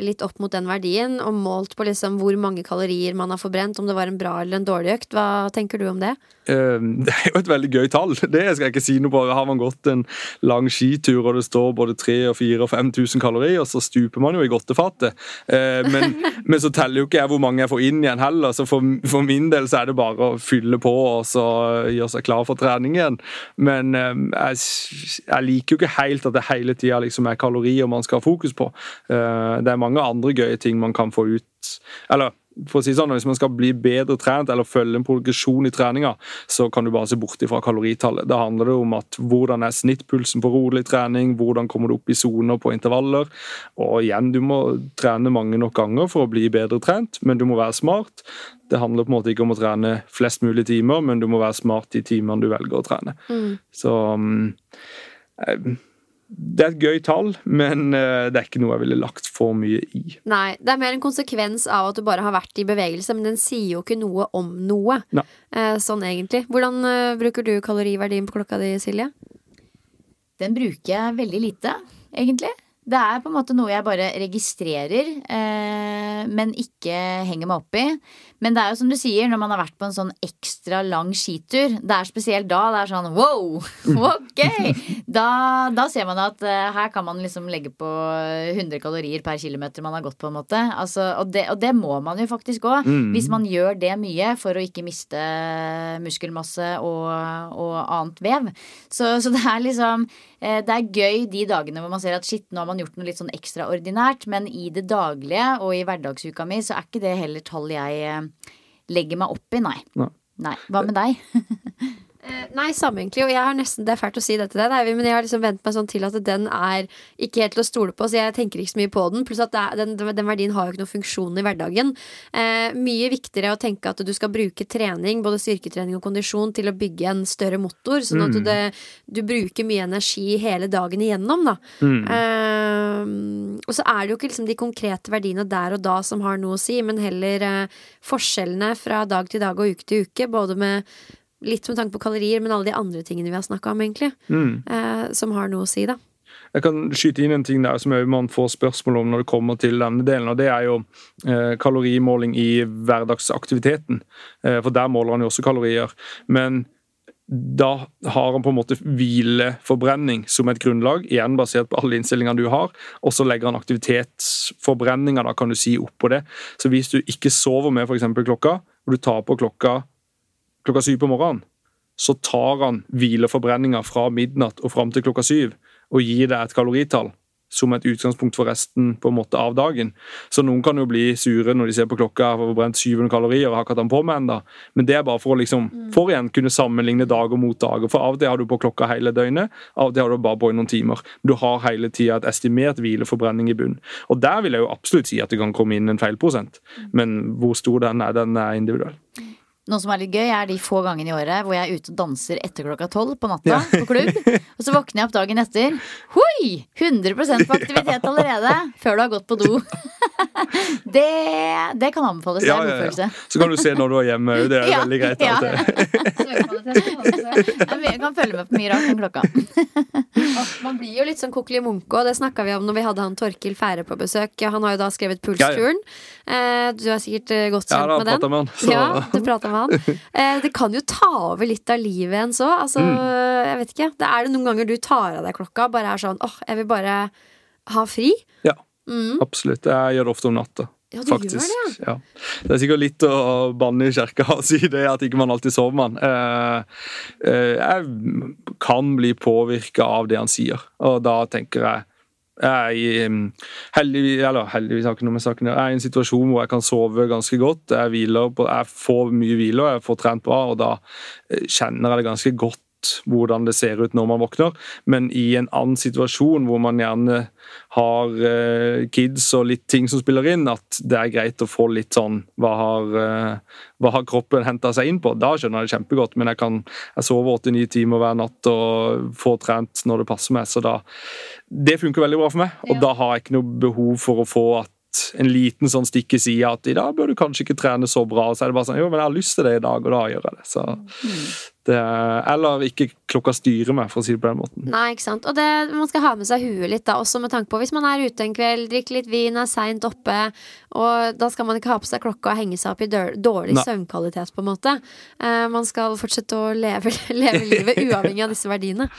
litt opp mot den verdien, og målt på liksom hvor mange kalorier man har forbrent, om det var en bra eller en dårlig økt. Hva tenker du om det? Um, Det er jo et veldig gøy tall. Det skal jeg ikke si noe på. Har man gått en lang skitur og det står både 3000 og 4000 og 5000 kalorier, så stuper man jo i godtefatet. Eh, Men, men så teller jo ikke jeg hvor mange jeg får inn igjen heller. Så for, for min del så er det bare å fylle på og så gjøre seg klar for trening igjen. Men eh, jeg, jeg liker jo ikke helt at det hele tida liksom er kalorier man skal ha fokus på. Eh, Det er mange andre gøye ting man kan få ut. Eller for å si sånn, Hvis man skal bli bedre trent eller følge en progresjon i treninga, så kan du bare se bort fra kaloritallet. Da handler det om at hvordan er snittpulsen på rolig trening, hvordan kommer du opp i soner på intervaller. Og igjen, du må trene mange nok ganger for å bli bedre trent, men du må være smart. Det handler på en måte ikke om å trene flest mulig timer, men du må være smart de timene du velger å trene. Så mm, eh, det er et gøy tall, men eh, det er ikke noe jeg ville lagt for mye i. Nei, det er mer en konsekvens av at du bare har vært i bevegelse, men den sier jo ikke noe om noe. Nei. Eh, sånn egentlig. Hvordan eh, bruker du kaloriverdien på klokka di, Silje? Den bruker jeg veldig lite, egentlig. Det er på en måte noe jeg bare registrerer, eh, men ikke henger meg opp i. Men det er jo som du sier, når man har vært på en sånn ekstra lang skitur, det er spesielt da det er sånn wow, ok! Da, da ser man at uh, her kan man liksom legge på 100 kalorier per kilometer man har gått, på en måte. Altså, og, det, og det må man jo faktisk òg, hvis man gjør det mye for å ikke miste muskelmasse og, og annet vev. Så, så det er liksom eh, Det er gøy de dagene hvor man ser at shit, nå har man gjort noe litt sånn ekstraordinært, men i det daglige og i hverdagsuka mi så er ikke det heller tall jeg eh, legger meg opp i, nei. Nei. Nei. Hva med deg? Eh, Nei, samme egentlig. Og jeg har nesten, det er fælt å si det til deg, men jeg har liksom vent meg sånn til at den er ikke helt til å stole på, så jeg tenker ikke så mye på den. Pluss at den, den verdien har jo ikke noen funksjon i hverdagen. Eh, mye viktigere å tenke at du skal bruke trening, både styrketrening og kondisjon, til å bygge en større motor, sånn at det, du bruker mye energi hele dagen igjennom, da. Eh, og så er det jo ikke liksom de konkrete verdiene der og da som har noe å si, men heller eh, forskjellene fra dag til dag og uke til uke, både med Litt med tanke på kalorier, men alle de andre tingene vi har snakka om, egentlig. Eh, som har noe å si, da. Jeg kan skyte inn en ting der som man får spørsmål om når det kommer til denne delen, og det er jo eh, kalorimåling i hverdagsaktiviteten. Eh, for der måler han jo også kalorier. Men da har han på en måte hvileforbrenning som et grunnlag, igjen basert på alle innstillingene du har, og så legger han aktivitetsforbrenninga, da kan du si, oppå det. Så hvis du ikke sover med f.eks. klokka, og du tar på klokka klokka syv på morgenen, så tar han hvileforbrenninga fra midnatt og fram til klokka syv og gir deg et kaloritall. Som et utgangspunkt for resten på en måte av dagen. Så noen kan jo bli sure når de ser på klokka og har brent 700 kalorier og har ikke hatt den på med enda. Men det er bare for å liksom, for igjen kunne sammenligne dager mot dager. For av og til har du på klokka hele døgnet, av og til har du bare på i noen timer. Du har hele tida et estimert hvileforbrenning i bunn. Og der vil jeg jo absolutt si at det kan komme inn en feilprosent. Men hvor stor den er, den er individuell. Noe som er litt gøy, er de få gangene i året hvor jeg er ute og danser etter klokka tolv på natta på klubb. Og så våkner jeg opp dagen etter. Hoi! 100 på aktivitet allerede! Før du har gått på do. Det, det kan anbefales. Det er Ja, en ja, ja. Så kan du se når du er hjemme òg. Det er Ja, veldig greit. ja. Jeg kan følge med på mye rart om klokka. Man blir jo litt sånn kokkeli munke, og det snakka vi om når vi hadde han Torkil Fære på besøk. Han har jo da skrevet Pulsturen. Eh, Du er sikkert eh, godt Ja, kjent da med den. med han, Ja, du prater med han. Eh, Det kan jo ta over litt av livet ens så. Altså, Mm. jeg vet ikke. Det er det noen ganger du tar av deg klokka, bare er sånn åh, jeg vil bare ha fri. Ja, Mm. absolutt. Jeg gjør det ofte om natta. Ja, du gjør det, Ja. Det er sikkert litt å banne i kirka og si det at ikke man alltid sover, man. Eh, eh, jeg kan bli påvirka av det han sier, og da tenker jeg jeg er heldigvis, eller heldigvis har ikke noe med saken. Jeg er i en situasjon hvor jeg kan sove ganske godt. Jeg, på, jeg får mye hvile og jeg får trent bra, og da eh, kjenner jeg det ganske godt hvordan det ser ut når man våkner. Men i en annen situasjon hvor man gjerne har eh, kids og litt ting som spiller inn, at det er greit å få litt sånn Hva har, eh, hva har kroppen henta seg inn på? Da skjønner jeg det kjempegodt, men jeg kan jeg sover åtte-ni timer hver natt og får trent når det passer meg, så da Det funker veldig bra for meg, og da har jeg ikke noe behov for å få at en liten sånn stikk i sida at i dag bør du kanskje ikke trene så bra. Så er det bare sånn Jo, men jeg har lyst til det i dag, og da gjør jeg det. Så det eller ikke klokka styrer meg, for å si det på den måten. Nei, ikke sant. Og det, man skal ha med seg huet litt, da, også med tanke på hvis man er ute en kveld, drikker litt vin, er seint oppe, og da skal man ikke ha på seg klokka og henge seg opp i dårlig Nei. søvnkvalitet, på en måte. Eh, man skal fortsette å leve, leve livet uavhengig av disse verdiene.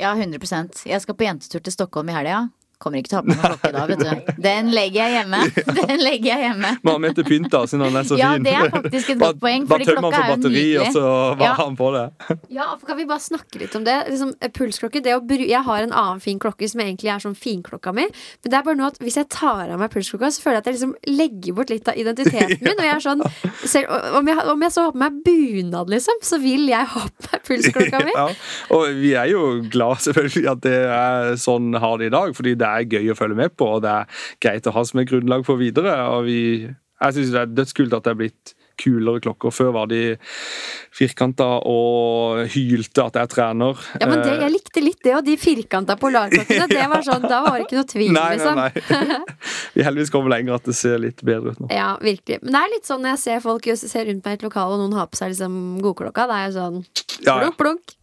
Ja, 100% Jeg skal på jentetur til Stockholm i helga. Kommer ikke til å ha på meg klokke da, vet du. Den legger jeg hjemme. Den legger jeg hjemme. Man har med til pynt, da, siden han er så fin. Ja, det er faktisk et godt poeng, Bare tømmer han for er batteri, og så var Ja. han på det. Ja, for Kan vi bare snakke litt om det? Liksom, eh, pulsklokke, det å bruke, Jeg har en annen fin klokke som egentlig er sånn finklokka mi. Men det er bare noe at hvis jeg tar av meg pulsklokka, så føler jeg at jeg liksom legger bort litt av identiteten min. Og jeg er sånn selv, om, jeg, om jeg så har på meg bunad, liksom, så vil jeg ha på meg pulsklokka mi. Ja, og vi er jo glad selvfølgelig at det er sånn har det i dag, fordi det er gøy å følge med på, og det er greit å ha som et grunnlag for videre. og vi, Jeg syns det er dødskult at det er blitt kulere klokker. Før var de firkanta og hylte at jeg trener. Ja, men det, Eh, Jeg likte litt det, og de firkanta polarklokkene. Det var sånn, Da var det ikke noe tvil, Nei, liksom. nei, nei. Vi heldigvis kommer lenger at det ser litt bedre ut nå. Ja, virkelig. Men det er litt sånn når jeg ser folk ser rundt meg i et lokal, og noen har på seg liksom godklokka. Da er jeg sånn plunk, plunk.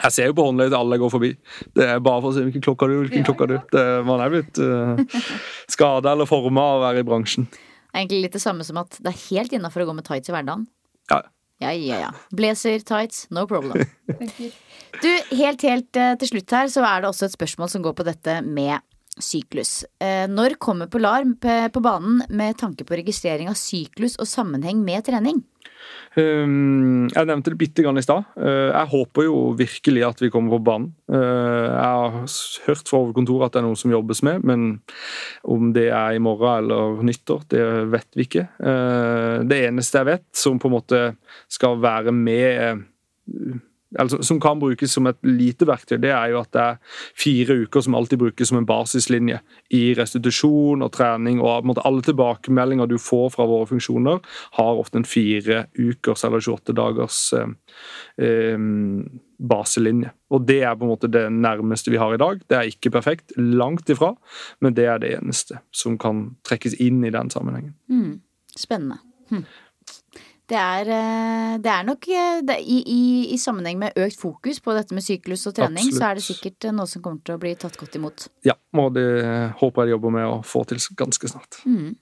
Jeg ser jo på håndleddet alle går forbi. Det er bare for å se hvilken klokka du hvilken ja, klokka du. Det, man er blitt uh, skada eller forma av å være i bransjen. Egentlig litt det samme som at det er helt innafor å gå med tights i hverdagen. Ja. Ja, ja, ja. Blazer, tights, no problem. Du, helt, helt eh, til slutt her, så er det også et spørsmål som går på dette med syklus. Eh, Når kommer Polar på banen med tanke på registrering av syklus og sammenheng med trening? Um, jeg nevnte det bitte grann i stad. Uh, jeg håper jo virkelig at vi kommer på banen. Uh, jeg har hørt fra hovedkontoret at det er noe som jobbes med, men om det er i morgen eller nyttår, det vet vi ikke. Det eneste jeg vet som på en måte skal være med altså, som kan brukes som et lite verktøy, det er jo at det er fire uker som alltid brukes som en basislinje i restitusjon og trening. og måte Alle tilbakemeldinger du får fra våre funksjoner, har ofte en fire ukers eller 28 dagers eh, eh, baselinje. Og Det er på en måte det nærmeste vi har i dag. Det er ikke perfekt, langt ifra, men det er det eneste som kan trekkes inn i den sammenhengen. Mm. spennende. Hm. Det er, eh, det er nok eh, det, i, i, I sammenheng med økt fokus på dette med syklus og trening, så er det sikkert eh, noe som kommer til å bli tatt godt imot. Ja, og det håper jeg jobber med å få til ganske snart. Mm.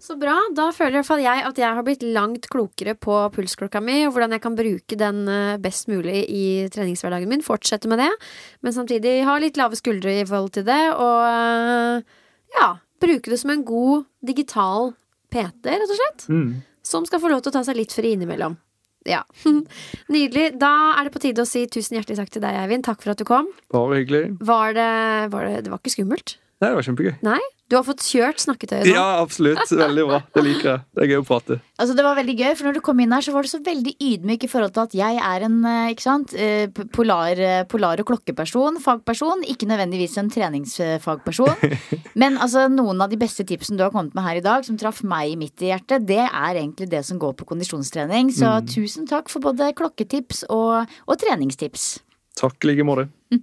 Så bra. Da føler i hvert fall jeg at jeg har blitt langt klokere på pulsklokka mi, og hvordan jeg kan bruke den best mulig i treningshverdagen min. Fortsette med det, men samtidig ha litt lave skuldre i forhold til det, og ja, bruke det som en god digital PT, rett og slett. Mm. Som skal få lov til å ta seg litt fri innimellom. Ja. Nydelig. Da er det på tide å si tusen hjertelig takk til deg, Eivind. Takk for at du kom. Bare hyggelig. Var det, var det, det var ikke skummelt? Nei, det var kjempegøy. Nei? Du har fått kjørt snakketøyet nå? Ja, absolutt. Veldig bra. Det liker jeg. Det er gøy å prate. Altså Det var veldig gøy, for når du kom inn her, så var du så veldig ydmyk i forhold til at jeg er en eh, ikke sant, eh, polar, eh, polar- og klokkeperson, fagperson. Ikke nødvendigvis en treningsfagperson. Men altså noen av de beste tipsene du har kommet med her i dag, som traff meg midt i hjertet, det er egentlig det som går på kondisjonstrening. Så tusen takk for både klokketips og, og treningstips. Takk i like måte.